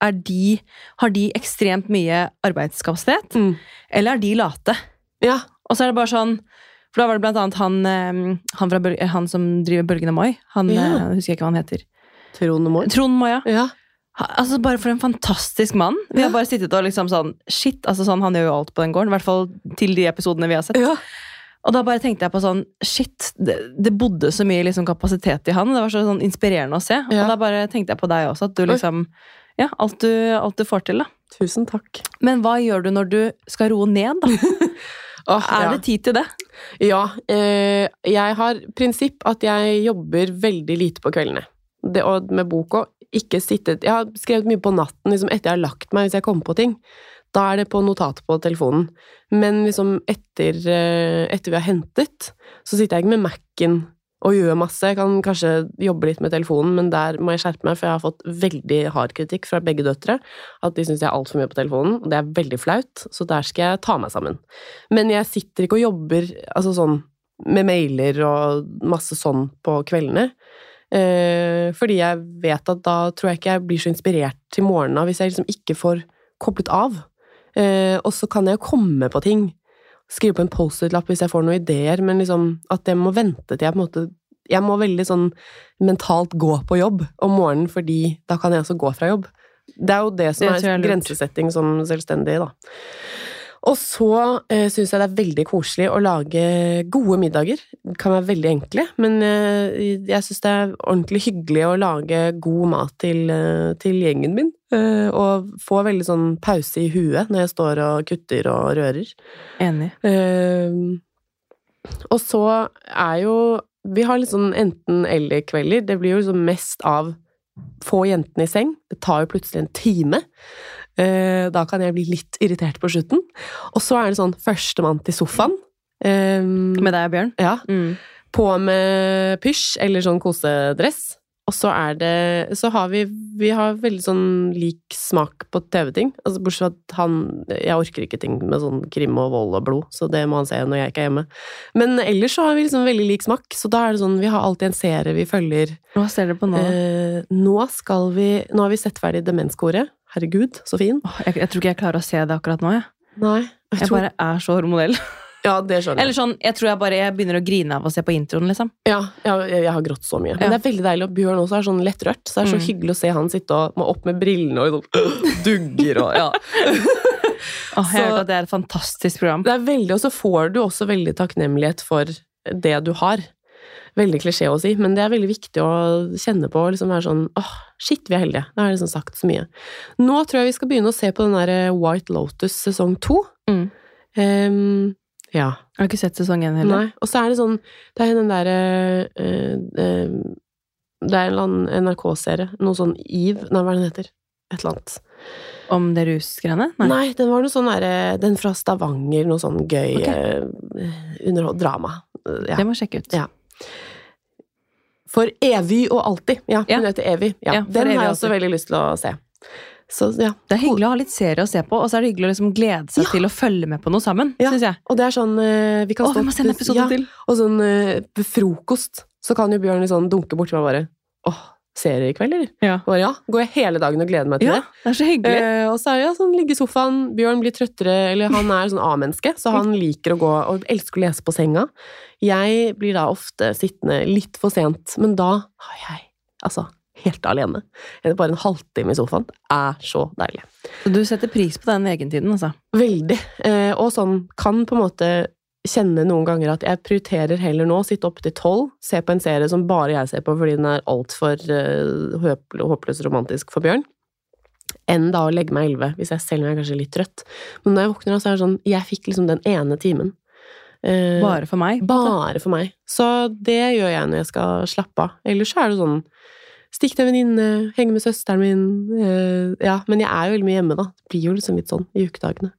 er de, har de ekstremt mye arbeidskapasitet? Mm. Eller er de late? Ja. Og så er det bare sånn For da var det blant annet han, han, fra, han som driver Bølgene Moi. Han Ja. husker jeg ikke hva han heter. Trond Moi. Trond Moia. Ja. Altså, bare for en fantastisk mann. Vi har bare sittet og liksom sånn Shit, altså sånn, han gjør jo alt på den gården. I hvert fall til de episodene vi har sett. ja. Og da bare tenkte jeg på sånn Shit, det, det bodde så mye liksom kapasitet i han. Det var så sånn inspirerende å se. Ja. Og da bare tenkte jeg på deg også, at du liksom ja, alt du, alt du får til, da. Tusen takk. Men hva gjør du når du skal roe ned, da? oh, Er ja. det tid til det? Ja, eh, jeg har prinsipp at jeg jobber veldig lite på kveldene. Det, og med bok òg. Ikke sittet Jeg har skrevet mye på natten liksom etter jeg har lagt meg, hvis jeg kommer på ting. Da er det på notatet på telefonen. Men liksom etter, eh, etter vi har hentet, så sitter jeg ikke med Mac-en og gjør masse. Jeg kan kanskje jobbe litt med telefonen, men der må jeg skjerpe meg, for jeg har fått veldig hard kritikk fra begge døtre. At de syns jeg er altfor mye på telefonen, og det er veldig flaut, så der skal jeg ta meg sammen. Men jeg sitter ikke og jobber altså sånn med mailer og masse sånn på kveldene. Eh, fordi jeg vet at da tror jeg ikke jeg blir så inspirert til morgenen hvis jeg liksom ikke får koblet av. Eh, og så kan jeg komme på ting. Skrive på en Post-It-lapp hvis jeg får noen ideer, men liksom at jeg må vente til jeg på en måte Jeg må veldig sånn mentalt gå på jobb om morgenen, fordi da kan jeg også gå fra jobb. Det er jo det som Det er er grensesetting som selvstendig, da. Og så eh, syns jeg det er veldig koselig å lage gode middager. Det kan være veldig enkle, men eh, jeg syns det er ordentlig hyggelig å lage god mat til, eh, til gjengen min. Eh, og få veldig sånn pause i huet når jeg står og kutter og rører. Enig. Og så er jo Vi har litt sånn enten-eller-kvelder. Det blir jo liksom mest av få jentene i seng. Det tar jo plutselig en time. Eh, da kan jeg bli litt irritert på slutten. Og så er det sånn førstemann til sofaen. Eh, Med deg og Bjørn? ja, Mm. på med pysj eller sånn kosedress. Og så er det Så har vi Vi har veldig sånn lik smak på TV-ting. Altså Bortsett fra at han Jeg orker ikke ting med sånn krim og vold og blod, så det må han se når jeg ikke er hjemme. Men ellers så har vi liksom veldig lik smak, så da er det sånn Vi har alltid en serie vi følger. Hva ser dere på nå? Eh, nå skal vi Nå har vi sett ferdig Demenskoret. Herregud, så fin. Jeg, jeg tror ikke jeg klarer å se det akkurat nå. Jeg, Nei. Jeg jeg tror, bare er så hormonell. ja, det skjønner jeg. Eller sånn, jeg tror jeg bare jeg begynner å grine av å se på introen, liksom. Ja, jeg, jeg har grått så mye. Men Ja. det er veldig deilig. Og Bjørn også er sånn lettrørt. Så det er så Mm. hyggelig å se han sitte og må opp med brillene og sånn dugger og ja. oh, jeg Så- det er et fantastisk program. Det er veldig, Og så får du også veldig takknemlighet for det du har. Veldig klisjé å si, men det er veldig viktig å kjenne på og liksom være sånn åh, shit, vi er heldige. Det har jeg liksom sagt så mye. Nå tror jeg vi skal begynne å se på den der White Lotus sesong to. Mm. Um, ja. Jeg har ikke sett sesong én heller. Nei. Og så er det sånn Det er den derre uh, uh, Det er en NRK-serie. Noe sånn Eve Nei, hva er den heter? Et eller annet. Om det rusgreiene? Nei. den var noe sånn derre Den fra Stavanger. Noe sånn gøy okay. uh, underhold... Drama. Eh, Ja. Det må jeg sjekke ut. Ja. For evig og alltid. Ja, hun heter Evy. Ja, den har jeg også veldig lyst til å se. Så ja. Det er hyggelig å ha litt serie å se på, og så er det hyggelig å liksom glede seg Ja. til å følge med på noe sammen. Ja. Og det er sånn eh, Vi kan stå vi sende episode ja, til! Og sånn ved på frokost, så kan jo Bjørn liksom dunke borti meg bare Åh, serie i kveld, eller? Ja. Bare, ja. Går jeg hele dagen og gleder meg til ja, det. det er så hyggelig. Eh, og så er jeg sånn, ligge i sofaen, Bjørn blir trøttere, eller han er sånn A-menneske, så han liker å gå og elsker å lese på senga. Jeg blir da ofte sittende litt for sent, men da har jeg altså helt alene. Bare en halvtime i sofaen. Det er så deilig. Så du setter pris på den egentiden, altså. Veldig. Eh, og sånn kan på en måte kjenne noen ganger at jeg prioriterer heller nå å sitte oppe til tolv, se på en serie som bare jeg ser på fordi den er altfor uh, håpløst romantisk for Bjørn, enn da å legge meg elleve, hvis jeg selv er kanskje litt trøtt. Men når jeg våkner, så er det sånn Jeg fikk liksom den ene timen. Uh, Bare for meg. bare for meg. Så det gjør jeg når jeg skal slappe av. Ellers så er det sånn Stikk til en venninne, henge med søsteren min uh, Ja, men jeg er jo veldig mye hjemme, da. Det blir jo liksom litt sånn i ukedagene.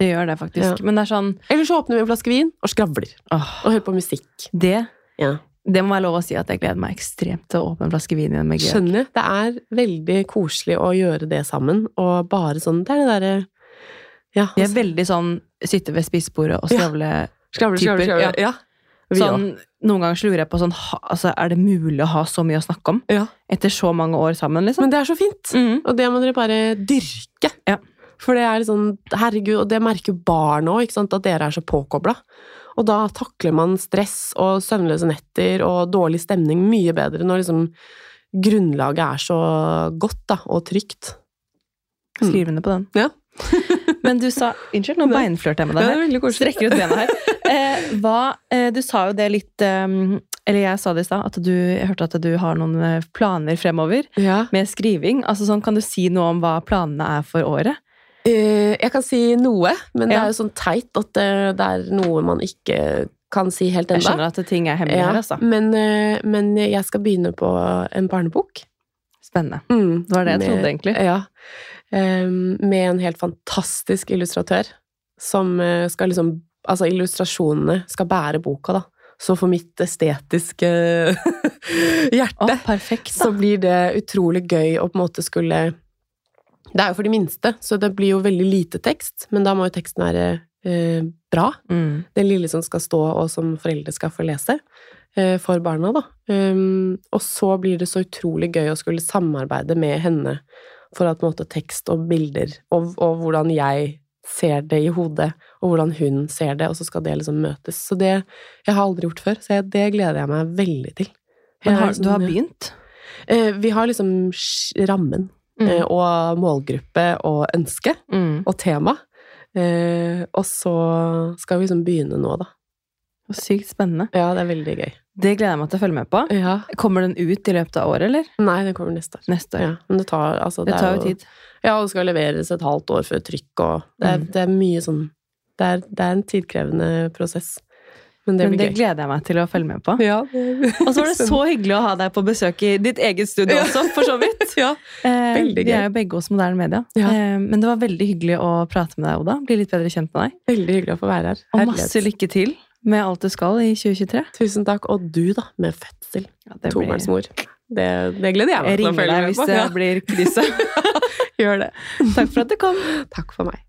Det gjør det faktisk. Ja. Men det er sånn Eller så åpner vi en flaske vin og skravler. åh, Og hører på musikk. det, Ja. det må være lov å si at jeg gleder meg ekstremt til å åpne en flaske vin igjen med Georg. Skjønner. Det er veldig koselig å gjøre det sammen, og bare sånn Det er det derre Ja. Vi er veldig sånn sitte ved spisebordet og Ja. skravle. skravle, skravle. Ja. Sånn, noen ganger så lurer jeg på sånn ha, altså, Er det mulig å ha så mye å snakke om? Ja. Etter så mange år sammen, liksom? Men det er så fint! Mhm. Og det må dere bare dyrke. Ja. For det er liksom, sånn Herregud, og det merker barn òg, at dere er så påkobla. Og da takler man stress og søvnløse netter og dårlig stemning mye bedre når liksom grunnlaget er så godt da, og trygt. Skrivende Skriv under på den. Ja. Men du sa Unnskyld, nå beinflørter jeg med deg her. Strekker ut bena her. Eh, hva, eh, du sa jo det litt um, eller jeg sa det i stad, at du, jeg hørte at du har noen eh, planer fremover Ja. med skriving. Altså sånn, Kan du si noe om hva planene er for året? Eh, jeg kan si noe, men det er jo sånn teit at det, det er noe man ikke kan si helt Jeg skjønner at ting er hemmelig her, altså. men, eh, men jeg skal begynne på en barnebok. Spennende. Mm, Det var det jeg med- trodde, egentlig. Ja. Med en helt fantastisk illustratør som eh, skal liksom Altså, illustrasjonene skal bære boka, da. Så for mitt estetiske hjerte hjerte perfekt, så blir det utrolig gøy å på en måte skulle Det er jo for de minste, så det blir jo veldig lite tekst, men da må jo teksten være eh, bra. Mm. Den lille som skal stå, og som foreldre skal få lese. eh, For barna, da. Um, og så blir det så utrolig gøy å skulle samarbeide med henne for at på en måte tekst og bilder, og, og hvordan jeg ser det i hodet, og hvordan hun ser det, og så skal det liksom møtes. Så det Jeg har aldri gjort før, så det gleder jeg meg veldig til. Men har, du har liksom- begynt? Eh, vi har liksom rammen, eh, og målgruppe og ønske Mm. og tema. Eh, og så skal vi liksom begynne nå, da. Sykt spennende. Ja, det er veldig gøy. Det gleder jeg meg til å følge med på. Ja. Kommer den ut i løpet av året, eller? Nei, den kommer neste år. Neste år. Ja, men det tar, altså, Det det tar jo tid. Ja, og det skal leveres et halvt år før trykk, og det er, Mm. det er mye sånn det er, det er en tidkrevende prosess. Men det Men det gleder jeg meg til å følge med på. Ja. Og så var det så hyggelig å ha deg på besøk i ditt eget studio Ja. også, for så vidt. Ja, veldig gøy. vi er jo begge hos moderne media. Ja. Eh, men det var veldig hyggelig å prate med deg, Oda. Bli litt bedre kjent med deg. veldig hyggelig å få være her. Og masse lykke til med alt du skal i 2023. Tusen takk. Og du, da, med fødsel. Ja, Tobarnsmor. Det, det gleder jeg meg til å følge med på. Jeg ringer deg hvis det blir krise. gjør det. Takk for at du kom. Takk for meg.